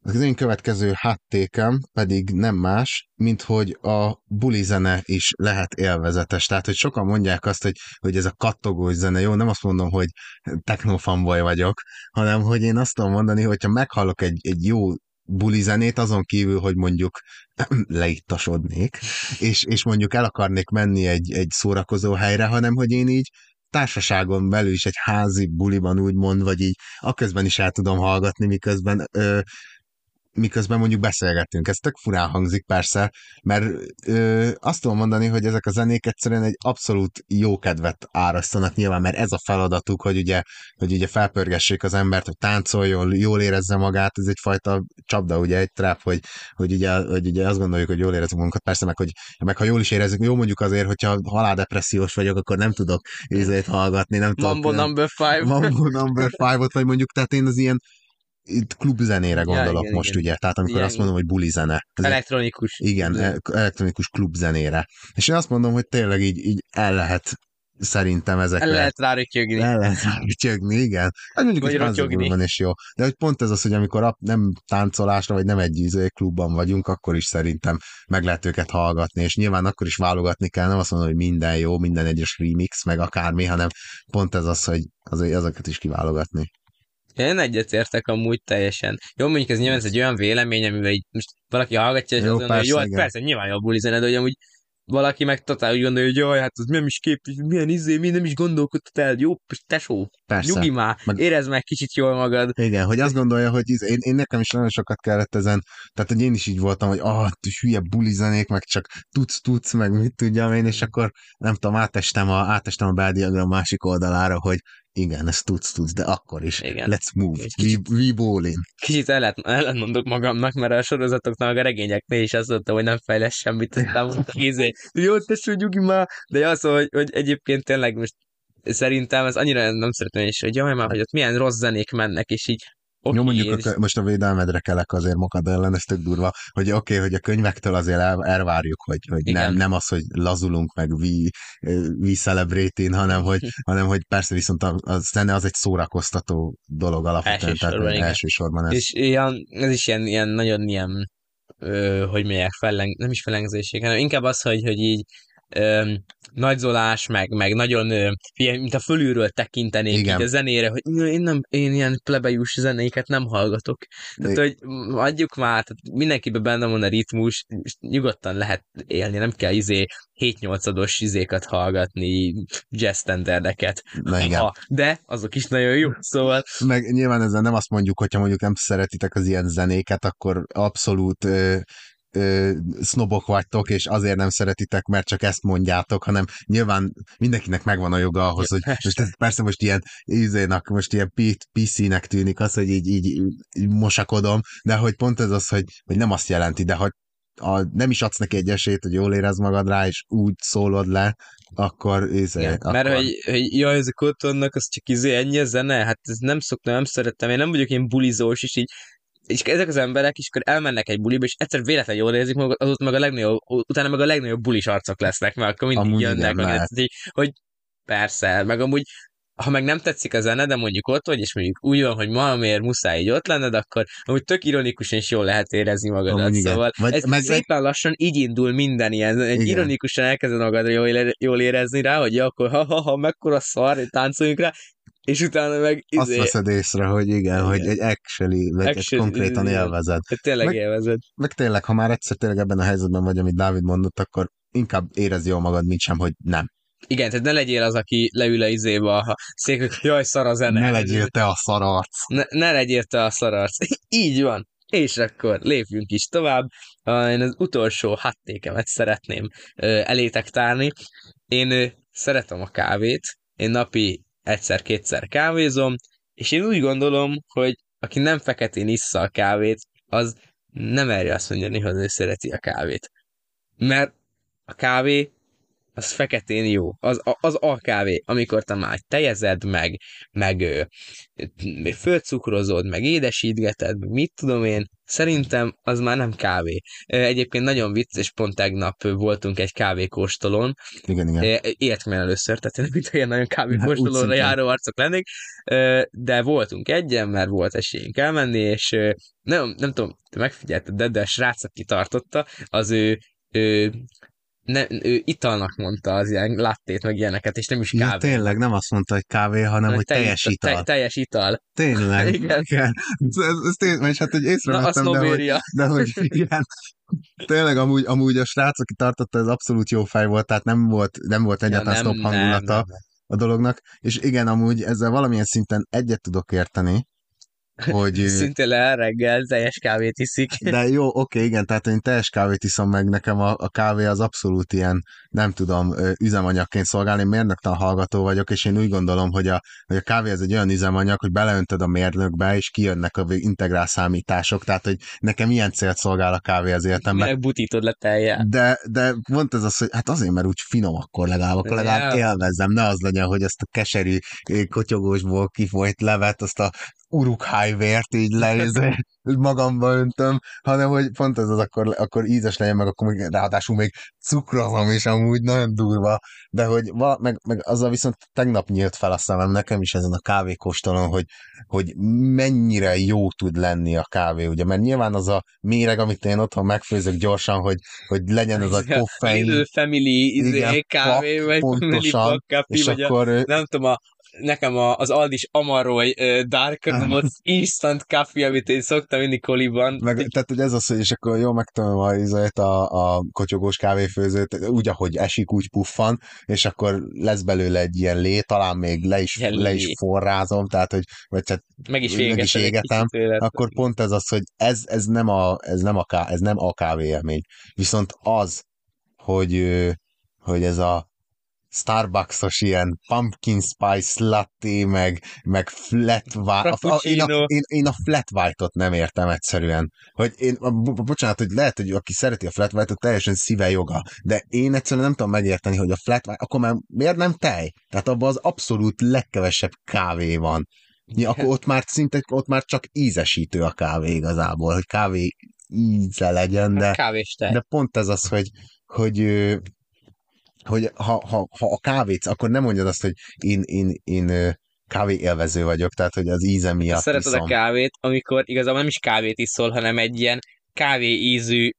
B: Az én következő háttékem pedig nem más, mint hogy a buli zene is lehet élvezetes. Tehát, hogy sokan mondják azt, hogy, hogy ez a kattogós zene, jó, nem azt mondom, hogy technofanboy vagyok, hanem hogy én azt tudom mondani, hogyha meghallok egy, egy jó buli zenét, azon kívül, hogy mondjuk leittasodnék, és, és mondjuk el akarnék menni egy, egy szórakozó helyre, hanem hogy én így társaságon belül is egy házi buliban úgymond, vagy így aközben is el tudom hallgatni, miközben ö, miközben mondjuk beszélgetünk. Ez tök furán hangzik persze, mert ö, azt tudom mondani, hogy ezek a zenék egyszerűen egy abszolút jó kedvet árasztanak nyilván, mert ez a feladatuk, hogy ugye, hogy ugye felpörgessék az embert, hogy táncoljon, jól érezze magát, ez egyfajta csapda, ugye egy trap, hogy, hogy, ugye, hogy ugye azt gondoljuk, hogy jól érezzük magunkat, persze meg, hogy meg ha jól is érezzük, jó mondjuk azért, hogyha haláldepressziós vagyok, akkor nem tudok ízét hallgatni, nem
A: Mambo tudok. Mambo number five.
B: Mambo number five-ot, vagy mondjuk, tehát én az ilyen itt klubzenére gondolok ja, igen, most, igen. ugye, tehát amikor igen, azt mondom, hogy bulizene.
A: Elektronikus.
B: Igen, igen, elektronikus klubzenére. És én azt mondom, hogy tényleg így, így el lehet szerintem ezekre.
A: El lehet rá rötyögni.
B: El lehet rá rötyögni, igen. Hát mondjuk, vagy hogy van is jó. De hogy pont ez az, hogy amikor nem táncolásra, vagy nem egy izé klubban vagyunk, akkor is szerintem meg lehet őket hallgatni, és nyilván akkor is válogatni kell, nem azt mondom, hogy minden jó, minden egyes remix, meg akármi, hanem pont ez az, hogy az, azokat is kiválogatni.
A: Én egyetértek amúgy teljesen. Jó, mondjuk ez nyilván ez egy olyan vélemény, amivel így most valaki hallgatja, és jó, azt mondja, hogy jó, hát persze, nyilván a buli zene, de hogy amúgy valaki meg totál úgy gondolja, hogy jaj, hát az nem is kép, milyen izé, mi nem is gondolkodtad el, jó, tesó,
B: Persze.
A: nyugi már,
B: Meg-
A: érezd meg kicsit jól magad.
B: Igen, hogy azt gondolja, hogy iz- én, én nekem is nagyon sokat kellett ezen, tehát hogy én is így voltam, hogy ah, hülye bulizenék, meg csak tudsz, tudsz, meg mit tudjam én, és akkor nem tudom, átestem a, átestem a beldiagram másik oldalára, hogy igen, ezt tudsz, tudsz, de akkor is.
A: Igen.
B: Let's move. We,
A: kicsit-
B: we ball in.
A: Kicsit ellent, ellentmondok magamnak, mert a sorozatoknak, a regényeknél is azt mondtam, hogy nem fejlesz semmit, aztán izé, jó, tesó, nyugi már, de az, hogy, hogy egyébként tényleg most szerintem ez annyira nem szeretném is, hogy jaj már, hogy ott milyen rossz zenék mennek, és így oké,
B: Jó, mondjuk a, kö- most a védelmedre kelek azért magad ellen, ez tök durva, hogy oké, okay, hogy a könyvektől azért el, elvárjuk, hogy, hogy nem,
A: Igen.
B: nem az, hogy lazulunk, meg we celebrating, hanem hogy, hanem hogy persze viszont a, a zene az egy szórakoztató dolog alapvetően, tehát
A: Elsősorban, igen.
B: elsősorban ez.
A: És ilyen, ez is ilyen, ilyen nagyon ilyen, ö, hogy mondják, felleng, nem is fellengzéség, hanem inkább az, hogy, hogy így ö, nagyzolás, meg, meg nagyon, ö, ilyen, mint a fölülről tekintenék
B: Igen.
A: így a zenére, hogy "Na, én nem, én ilyen plebejus zenéket nem hallgatok. Tehát, hogy adjuk már, tehát mindenkiben benne van a ritmus, és nyugodtan lehet élni, nem kell izé 7-8-ados izékat hallgatni, jazz standardeket.
B: Na igen.
A: Ha, de azok is nagyon jó, szóval
B: Meg nyilván ezzel nem azt mondjuk, hogyha mondjuk nem szeretitek az ilyen zenéket, akkor abszolút ö, ö, sznobok vagytok, és azért nem szeretitek, mert csak ezt mondjátok, hanem nyilván mindenkinek megvan a joga ahhoz, hogy most ez persze most ilyen izénak, most ilyen PC-nek tűnik az, hogy így, így, így mosakodom, de hogy pont ez az, hogy, hogy nem azt jelenti, de hogy a, nem is adsz neki egy esélyt, hogy jól érez magad rá, és úgy szólod le, akkor, izé,
A: Igen,
B: akkor
A: mert hogy, hogy jaj, ezek ott vannak, az csak izé ennyi a zene, hát ez nem szoktam, nem szerettem, én nem vagyok ilyen bulizós, és így és ezek az emberek is akkor elmennek egy buliba, és egyszer véletlenül jól érzik magukat, azóta meg a legnagyobb, utána meg a legnagyobb bulis arcok lesznek, mert akkor mindig
B: Amúgy
A: jönnek,
B: igen,
A: meg így, hogy persze, meg amúgy ha meg nem tetszik a zene, de mondjuk ott vagy, és mondjuk úgy van, hogy valamiért muszáj így ott lenned, akkor amúgy tök ironikusan is jól lehet érezni magadat.
B: Amúgy igen.
A: Szóval
B: Vagy
A: ez
B: meg-
A: szépen lassan így indul minden ilyen, egy
B: Igen.
A: ironikusan elkezded magadra jól, jól érezni rá, hogy ja, akkor ha-ha-ha, mekkora szar, táncoljunk rá, és utána meg
B: azt
A: izé,
B: veszed észre, hogy igen,
A: Igen.
B: hogy egy actually, vagy egy
A: Actually,
B: konkrétan
A: igen.
B: élvezed.
A: tényleg
B: meg-
A: élvezed.
B: Meg tényleg, ha már egyszer tényleg ebben a helyzetben vagy, amit Dávid mondott, akkor inkább érez jól magad, mint sem, hogy nem.
A: Igen, tehát ne legyél az, aki leül a izébe a szék, hogy jaj, szar a zene.
B: Ne legyél te a szararc.
A: ne, ne legyél te a szararc. Így van. És akkor lépjünk is tovább. Én az utolsó hattékemet szeretném elétek tárni. Én szeretem a kávét, én napi egyszer-kétszer kávézom, és én úgy gondolom, hogy aki nem feketén issza a kávét, az nem merje azt mondani, hogy ő szereti a kávét. Mert a kávé az feketén jó. Az, az a kávé, amikor te már tejezed, meg, meg fölcukrozod, meg édesítgeted, meg mit tudom én, szerintem az már nem kávé. Egyébként nagyon vicces, pont tegnap voltunk egy kávékóstolón,
B: Igen, igen.
A: Életemben először, tehát én mint ilyen nagyon
B: Hát,
A: kávékóstolóra
B: szintén.
A: járó arcok lennék, de voltunk egyen, mert volt esélyünk elmenni, és nem, nem tudom, te megfigyelted, de, de a srác, aki tartotta, az ő, ő, ne, ő italnak mondta az ilyen lattét, meg ilyeneket, és nem is
B: Ja,
A: kávé.
B: tényleg nem azt mondta, hogy kávé, hanem hogy
A: Tej-
B: teljes
A: te-
B: ital.
A: teljes ital.
B: Tényleg.
A: Igen.
B: igen. Ez, ez, tényleg, és hát, hogy
A: Na,
B: észrevettem, de hogy, de hogy igen. Tényleg amúgy, amúgy a srác, aki tartotta, ez abszolút jó fej volt, tehát nem volt, nem volt egyáltalán
A: Ja,
B: ja, stop hangulata
A: nem,
B: a dolognak, és igen, amúgy ezzel valamilyen szinten egyet tudok érteni, hogy...
A: Szintén le reggel teljes kávét iszik.
B: De jó, oké, igen, tehát én teljes kávét iszom meg, nekem a, a kávé az abszolút ilyen, nem tudom, üzemanyagként szolgálni, én mérnöktan hallgató vagyok, és én úgy gondolom, hogy a, hogy a kávé ez egy olyan üzemanyag, hogy beleöntöd a mérnökbe, és kijönnek a integrál számítások, tehát hogy nekem ilyen célt szolgál a kávé az életemben.
A: Minek butítod le teljel.
B: De, de pont ez az, hogy hát azért, mert úgy finom akkor legalább, akkor legalább
A: Ja.
B: élvezzem, ne az legyen, hogy ezt a keserű kotyogósból kifolyt levet, azt a urukhájvért így leizé, magamba öntöm, hanem hogy pont ez az, akkor, akkor ízes legyen, meg akkor még, ráadásul még cukrozom is amúgy, nagyon durva, de hogy vala, meg, meg azzal viszont tegnap nyílt fel a szemem nekem is ezen a kávékóstolon, hogy, hogy mennyire jó tud lenni a kávé, ugye, mert nyilván az a méreg, amit én otthon megfőzök gyorsan, hogy, hogy legyen az a koffein,
A: family izé,
B: Igen,
A: kávé,
B: pak,
A: vagy family
B: pontosan,
A: pak, kapi,
B: és
A: vagy a,
B: akkor ö,
A: nem tudom, a nekem a, az Aldis Amaroy uh, Dark Mode Instant Coffee, amit én szoktam mindig koliban.
B: Meg, tehát hogy ez az, hogy és akkor jól megtanulom a, izét, a, a kotyogós kávéfőzőt, úgy, ahogy esik, úgy puffan, és akkor lesz belőle egy ilyen lé, talán még le is,
A: Ilyen
B: le is forrázom, tehát hogy vagy tehát
A: meg is,
B: meg is
A: égetem
B: akkor pont ez az, hogy ez, ez nem a, ez nem a, ká, ez nem a kávéélmény. Viszont az, hogy, hogy ez a Starbucks-os ilyen pumpkin spice latte, meg, meg flat white. A, én, a, én, én a flat white-ot nem értem egyszerűen. Hogy én, bo- bocsánat, hogy lehet, hogy aki szereti a flat white-ot, teljesen szíve joga. De én egyszerűen nem tudom megérteni, hogy a flat white, akkor már miért nem tej? Tehát abban az abszolút legkevesebb kávé van. Ja, akkor ott már szinte, ott már csak ízesítő a kávé igazából, hogy kávé íze legyen, de,
A: Kávés tej.
B: de pont ez az, hogy, hogy, hogy ha, ha, ha a kávét, akkor nem mondjad azt, hogy én, én, én kávé élvező vagyok, tehát hogy az íze miatt
A: Szereted
B: iszom.
A: a kávét, amikor igazából nem is kávét iszol, hanem egy ilyen kávé ízű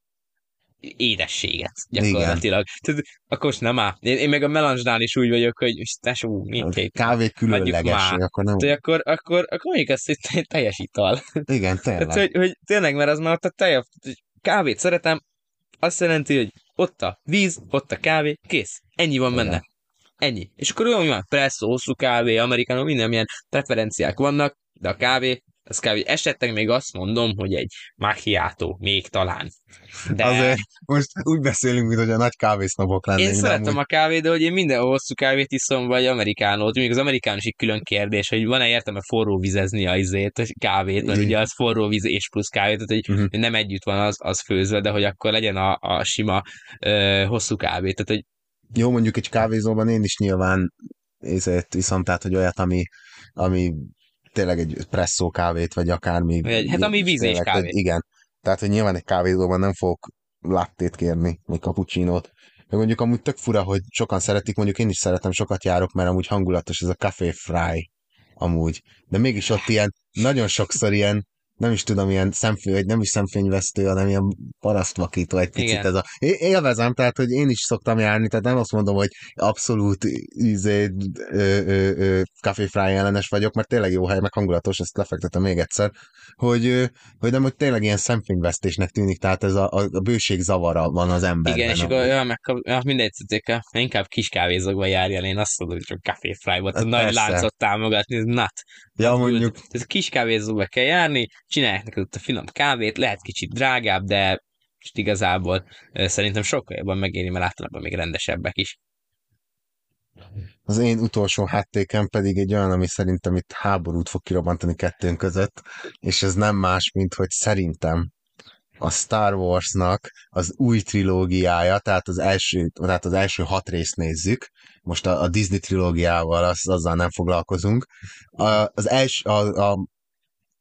A: édességet gyakorlatilag. Tehát, akkor most nem áll. Én, én meg a melanzsnál is úgy vagyok, hogy tesó, mindegy.
B: Kávé különleges, akkor nem...
A: De akkor, akkor, akkor mondjuk azt, hogy te- teljes ital.
B: Igen, tényleg.
A: Tehát, hogy, hogy tényleg, mert az már ott a hogy kávét szeretem, azt jelenti, hogy ott a víz, ott a kávé, kész. Ennyi van benne. Ennyi. És akkor olyan, hogy van presszó, hosszú kávé, amerikánó, minden ilyen preferenciák vannak, de a kávé, az kávé. Esetleg még azt mondom, hogy egy macchiato, még talán. De
B: Azért most úgy beszélünk, mint hogy a nagy kávésznapok lennénk.
A: én szeretem
B: amúgy-
A: a kávét, de hogy én minden hosszú kávét iszom, vagy amerikánót. Még az amerikánus egy külön kérdés, hogy van-e értelme forró vizezni a izét, a kávét, mert ugye az forró víz és plusz kávét, tehát hogy hogy nem együtt van az, az főzve, de hogy akkor legyen a, a sima ö, hosszú kávé. Tehát, hogy
B: Jó, mondjuk egy kávézóban én is nyilván ezért iszom, tehát, hogy olyat, ami, ami tényleg egy presszó kávét, vagy akármi.
A: Egy- hát ami víz és kávé.
B: Igen. Tehát, hogy nyilván egy kávézóban nem fogok lattét kérni, vagy cappuccinót. Meg mondjuk amúgy tök fura, hogy sokan szeretik, mondjuk én is szeretem, sokat járok, mert amúgy hangulatos ez a café fry amúgy. De mégis ott ilyen, nagyon sokszor ilyen, nem is tudom, ilyen szemfény, vagy nem is szemfényvesztő, hanem ilyen parasztvakító egy picit
A: Igen.
B: ez a... Élvezem, tehát, hogy én is szoktam járni, tehát nem azt mondom, hogy abszolút café fry ellenes vagyok, mert tényleg jó hely, meg hangulatos, ezt lefektetem még egyszer, hogy, hogy nem, hogy tényleg ilyen szemfényvesztésnek tűnik, tehát ez a, a, bőség zavara van az emberben.
A: igen, és akkor ja, meg, ja, mindegy, tehát inkább kis kávézókba járjál, én azt mondom, hogy csak café fry volt, a
B: Hát
A: nagy láncot támogatni, nat.
B: Ja, mondjuk.
A: Tehát kis kávézóba kell járni, csinálják neked ott a finom kávét, lehet kicsit drágább, de most igazából szerintem sokkal jobban megéri, mert általában még rendesebbek is.
B: Az én utolsó háttékem pedig egy olyan, ami szerintem itt háborút fog kirobbantani kettőnk között, és ez nem más, mint hogy szerintem a Star Warsnak az új trilógiája, tehát az első, tehát az első hat részt nézzük, most a, a Disney trilógiával, az, azzal nem foglalkozunk. A, az első, a, a,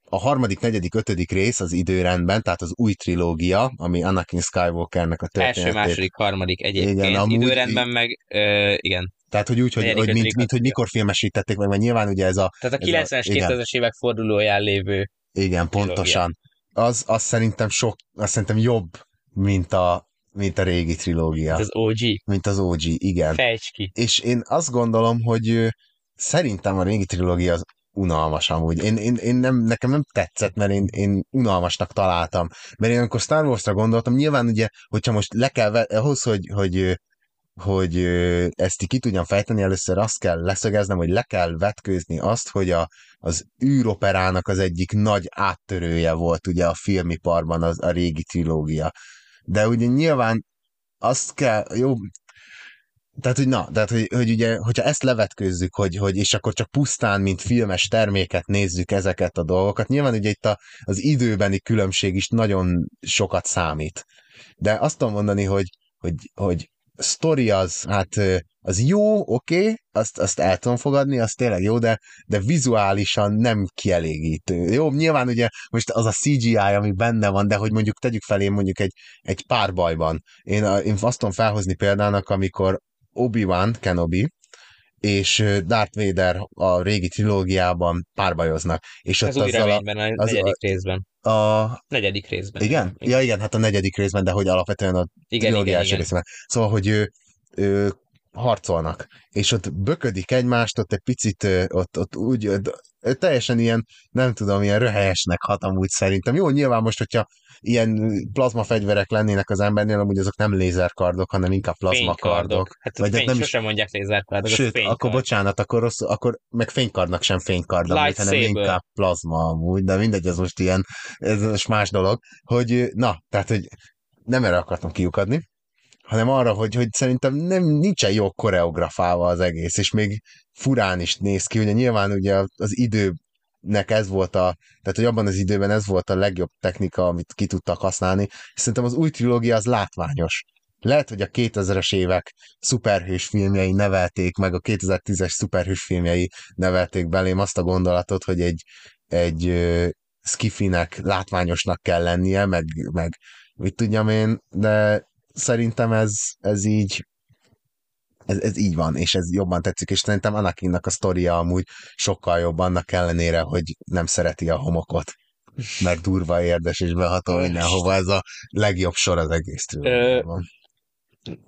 B: a harmadik, negyedik, ötödik rész az időrendben, tehát az új trilógia, ami Anakin Skywalkernek a
A: Első,
B: történetét.
A: második, harmadik egyébként.
B: Igen, amúgy-
A: Időrendben meg, ö, igen.
B: Tehát, hogy úgy, hogy,
A: Negyedik,
B: hogy mint, mint, hogy mikor filmesítették meg, mert nyilván ugye ez a
A: Tehát a
B: Ez a-
A: 90-es,
B: igen.
A: 2000-es évek fordulóján lévő
B: Igen, pontosan. Az, az szerintem sok, az szerintem jobb, mint a, mint a régi trilógia.
A: az OG.
B: Mint az OG, igen.
A: Fejts ki.
B: És én azt gondolom, hogy szerintem a régi trilógia az unalmas amúgy. Én, én, én nem, nekem nem tetszett, mert én, én unalmasnak találtam. Mert én amikor Star Wars-ra gondoltam, nyilván ugye, hogyha most le kell, ve- ahhoz, hogy, hogy hogy ezt ki tudjam fejteni, először azt kell leszögeznem, hogy le kell vetkőzni azt, hogy a, az űroperának az egyik nagy áttörője volt ugye a filmiparban az, a régi trilógia. De ugye nyilván azt kell, jó, tehát, hogy na, tehát, hogy, hogy ugye, hogyha ezt levetkőzzük, hogy, hogy és akkor csak pusztán, mint filmes terméket nézzük ezeket a dolgokat, nyilván ugye itt a, az időbeni különbség is nagyon sokat számít. De azt tudom mondani, hogy, hogy, hogy sztori az, hát az jó, oké, okay, azt, azt el tudom fogadni, az tényleg jó, de, de vizuálisan nem kielégítő. Jó, nyilván ugye most az a CGI, ami benne van, de hogy mondjuk tegyük felé mondjuk egy, egy párbajban. Én, én azt tudom felhozni példának, amikor Obi-Wan Kenobi és Darth Vader a régi trilógiában párbajoznak. És ott
A: Az új reményben, a
B: az-
A: negyedik részben.
B: a.
A: Negyedik részben.
B: Igen?
A: Igen,
B: Ja, igen, hát a negyedik részben, de hogy alapvetően a
A: igen,
B: trilógia
A: igen. igen.
B: részben. Szóval, hogy ő, ő harcolnak, és ott böködik egymást, ott egy picit, ott, ott úgy, ott, teljesen ilyen, nem tudom, ilyen röhelyesnek hat amúgy szerintem. Jó, nyilván most, hogyha ilyen plazmafegyverek lennének az embernél, amúgy azok nem lézerkardok, hanem inkább plazmakardok.
A: Hát Vagy fény, nem is... mondják lézerkardok,
B: Sőt, fénykard. akkor bocsánat, akkor, rossz, akkor meg fénykardnak sem fénykard, amúgy, hanem inkább plazma amúgy, de mindegy, ez most ilyen, ez most más dolog, hogy na, tehát, hogy nem erre akartam kiukadni, hanem arra, hogy, hogy szerintem nem, nincsen jó koreografálva az egész, és még furán is néz ki, ugye nyilván ugye az időnek ez volt a, tehát hogy abban az időben ez volt a legjobb technika, amit ki tudtak használni, szerintem az új trilógia az látványos. Lehet, hogy a 2000-es évek szuperhős filmjei nevelték, meg a 2010-es szuperhős filmjei nevelték belém azt a gondolatot, hogy egy, egy uh, skifinek látványosnak kell lennie, meg, meg mit tudjam én, de szerintem ez, ez így ez, ez így van, és ez jobban tetszik, és szerintem Anakinnak a sztoria amúgy sokkal jobb annak ellenére, hogy nem szereti a homokot meg durva érdes és beható mindenhova, ez a legjobb sor az egész trilógiában.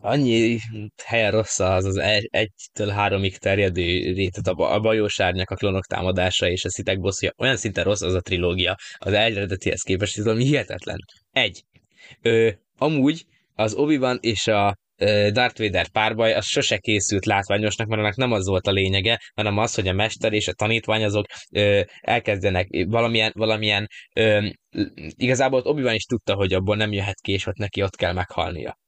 A: Annyi helyen rossz az az egy, egytől háromig terjedő rétet, a, a bajósárnyak, a klonok támadása és a szitek bosszúja. Olyan szinten rossz az a trilógia, az eredetihez képest, ez valami hihetetlen. Egy. Ö, amúgy az obi és a Darth Vader párbaj az sose készült látványosnak, mert annak nem az volt a lényege, hanem az, hogy a mester és a tanítvány azok ö, elkezdenek valamilyen, valamilyen ö, igazából obi is tudta, hogy abból nem jöhet ki, és ott neki ott kell meghalnia.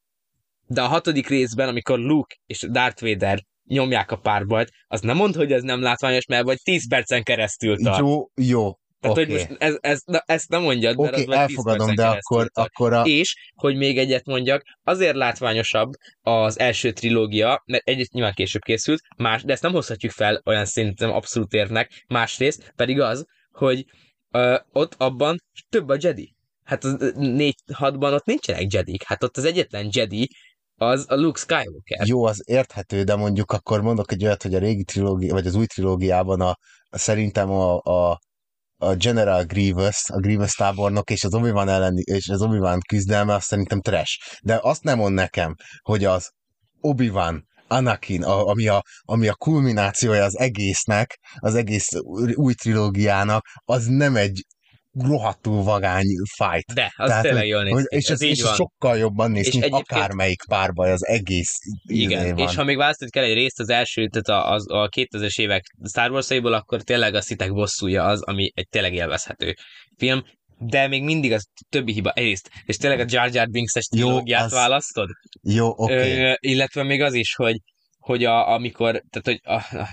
A: De a hatodik részben, amikor Luke és Darth Vader nyomják a párbajt, az nem mond, hogy ez nem látványos, mert vagy 10 percen keresztül tart.
B: Jó, jó,
A: tehát, okay. hogy most ez, ez, na, ezt nem mondjad,
B: mert okay, az elfogadom, de akkor, akkor a...
A: És, hogy még egyet mondjak, azért látványosabb az első trilógia, mert egyet nyilván később készült, más, de ezt nem hozhatjuk fel olyan szinten abszolút érnek, másrészt pedig az, hogy ö, ott abban több a Jedi. Hát az 4-6-ban ott nincsenek Jedik, hát ott az egyetlen Jedi az a Luke Skywalker.
B: Jó, az érthető, de mondjuk akkor mondok egy olyat, hogy a régi trilógia, vagy az új trilógiában a, a szerintem a, a a General Grievous, a Grievous tábornok és az Obi-Wan ellen, és az Obi-Wan küzdelme, azt szerintem trash. De azt nem mond nekem, hogy az Obi-Wan Anakin, a, ami, a, ami a kulminációja az egésznek, az egész új trilógiának, az nem egy rohadtul vagány fight.
A: De, az Tehát, tényleg jól néz
B: ki. És ez, ez van. sokkal jobban néz ki, mint akármelyik párbaj az egész
A: Igen, van. és ha még választani kell egy részt, az első, tehát a, a, a 2000-es évek Star wars akkor tényleg a szitek bosszúja az, ami egy tényleg élvezhető film, de még mindig az többi hiba. Egyrészt, és tényleg a Jar Jar Binks-es trilógiát az... választod?
B: Jó, oké. Okay.
A: Illetve még az is, hogy, hogy a, amikor, tehát hogy a,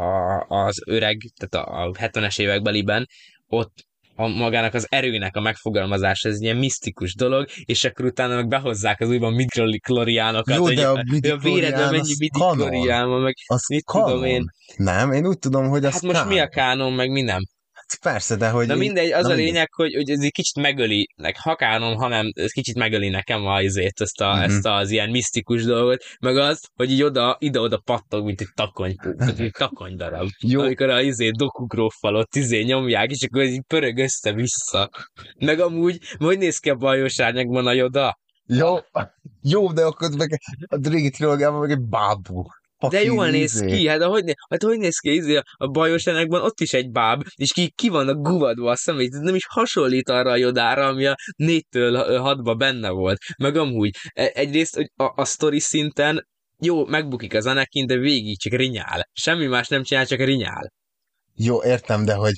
A: a, az öreg, tehát a, a 70-es évekbeliben, ott a magának az erőnek a megfogalmazása, ez ilyen misztikus dolog, és akkor utána meg behozzák az újban midichloriánokat,
B: Jó, de a,
A: a véredben mennyi van, meg
B: az mit kanon. tudom én. Nem, én úgy tudom, hogy az
A: Hát most kánon. mi a kánon, meg mi nem.
B: Persze, de hogy...
A: Na mindegy, az a lényeg, hogy, hogy ez egy kicsit megöli, meg hakánom, hanem ez kicsit megöli nekem a, azért, ezt, a, mm-hmm. ezt az ilyen misztikus dolgot, meg az, hogy így oda, ide-oda pattog, mint egy takony, egy takony darab. Jó. Amikor a izé dokugróffal ott izé nyomják, és akkor így pörög össze-vissza. Meg amúgy, hogy néz ki a bajos árnyakban a Joda?
B: Jó, jó, de akkor meg a régi trilógiában meg egy bábú.
A: De jól néz izé. ki, hát hogy, hát hogy néz ki izé, a bajos enekben ott is egy báb, és ki, ki vannak guvadva a szemét, nem is hasonlít arra a jodára, ami a négytől hatba benne volt. Meg amúgy, e, egyrészt hogy a, a story szinten jó, megbukik az Anakin, de végig csak rinyál. Semmi más nem csinál, csak rinyál.
B: Jó, értem, de hogy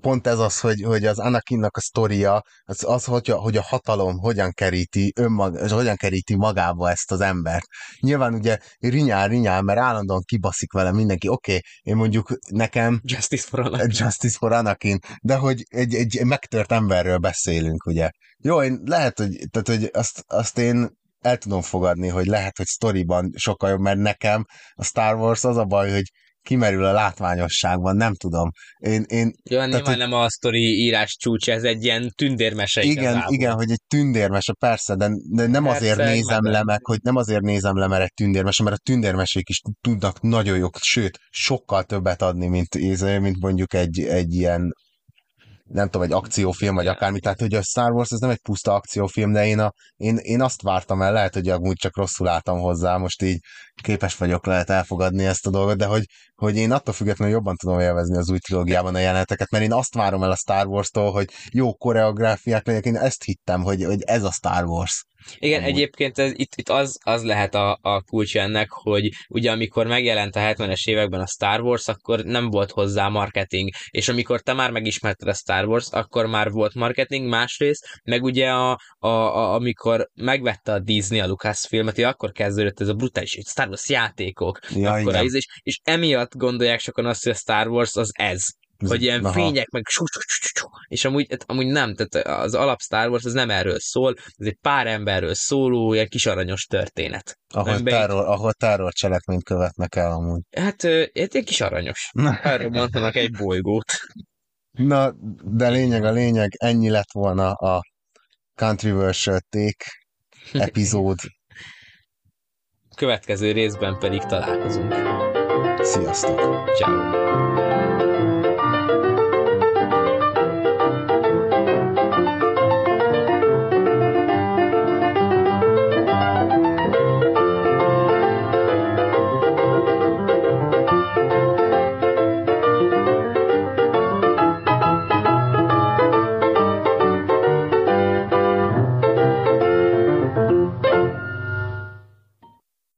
B: pont ez az, hogy, hogy az Anakinnak a sztoria, az, az hogy, a, hogy a hatalom hogyan keríti, önmag, hogyan keríti magába ezt az embert. Nyilván ugye rinyál, rinyál, mert állandóan kibaszik vele mindenki, oké, okay, én mondjuk nekem...
A: Justice for Anakin.
B: Justice for Anakin, de hogy egy, egy megtört emberről beszélünk, ugye. Jó, én lehet, hogy, tehát, hogy azt, azt én el tudom fogadni, hogy lehet, hogy sztoriban sokkal jobb, mert nekem a Star Wars az a baj, hogy kimerül a látványosságban, nem tudom. Én, én,
A: Jó, tehát, nyilván nem a sztori írás csúcs, ez egy ilyen tündérmese
B: Igen, igazából. igen, hogy egy tündérmese, persze, de, de nem persze, azért nézem le meg, hogy nem azért nézem le, mert egy tündérmese, mert a tündérmesék is tudnak nagyon jók, sőt, sokkal többet adni, mint, mint mondjuk egy, egy ilyen nem tudom, egy akciófilm, vagy akármi, tehát hogy a Star Wars ez nem egy puszta akciófilm, de én, a, én, én azt vártam el, lehet, hogy amúgy csak rosszul álltam hozzá, most így képes vagyok lehet elfogadni ezt a dolgot, de hogy, hogy én attól függetlenül jobban tudom élvezni az új trilógiában a jeleneteket, mert én azt várom el a Star Wars-tól, hogy jó koreográfiák legyenek, én ezt hittem, hogy, hogy ez a Star Wars.
A: Igen, Amúgy. egyébként ez, itt, itt az, az lehet a, a kulcs ennek, hogy ugye amikor megjelent a 70-es években a Star Wars, akkor nem volt hozzá marketing, és amikor te már megismerted a Star Wars, akkor már volt marketing, másrészt, meg ugye a, a, a, amikor megvette a Disney a Lucasfilmet, akkor kezdődött ez a brutális Star Wars játékok, ja, akkor ez, és, és emiatt gondolják sokan azt, hogy a Star Wars az ez, hogy ilyen Aha. fények, meg és amúgy, hát amúgy nem, tehát az alap Star Wars az nem erről szól, ez egy pár emberről szóló, ilyen kis aranyos történet.
B: Ahol, terror, ahol terror cselekményt követnek el amúgy.
A: Hát, hát egy kis aranyos. Erről mondanak egy bolygót.
B: Na, de lényeg a lényeg, ennyi lett volna a Countryverse Take epizód.
A: Következő részben pedig találkozunk.
B: Sziasztok!
A: Ciao.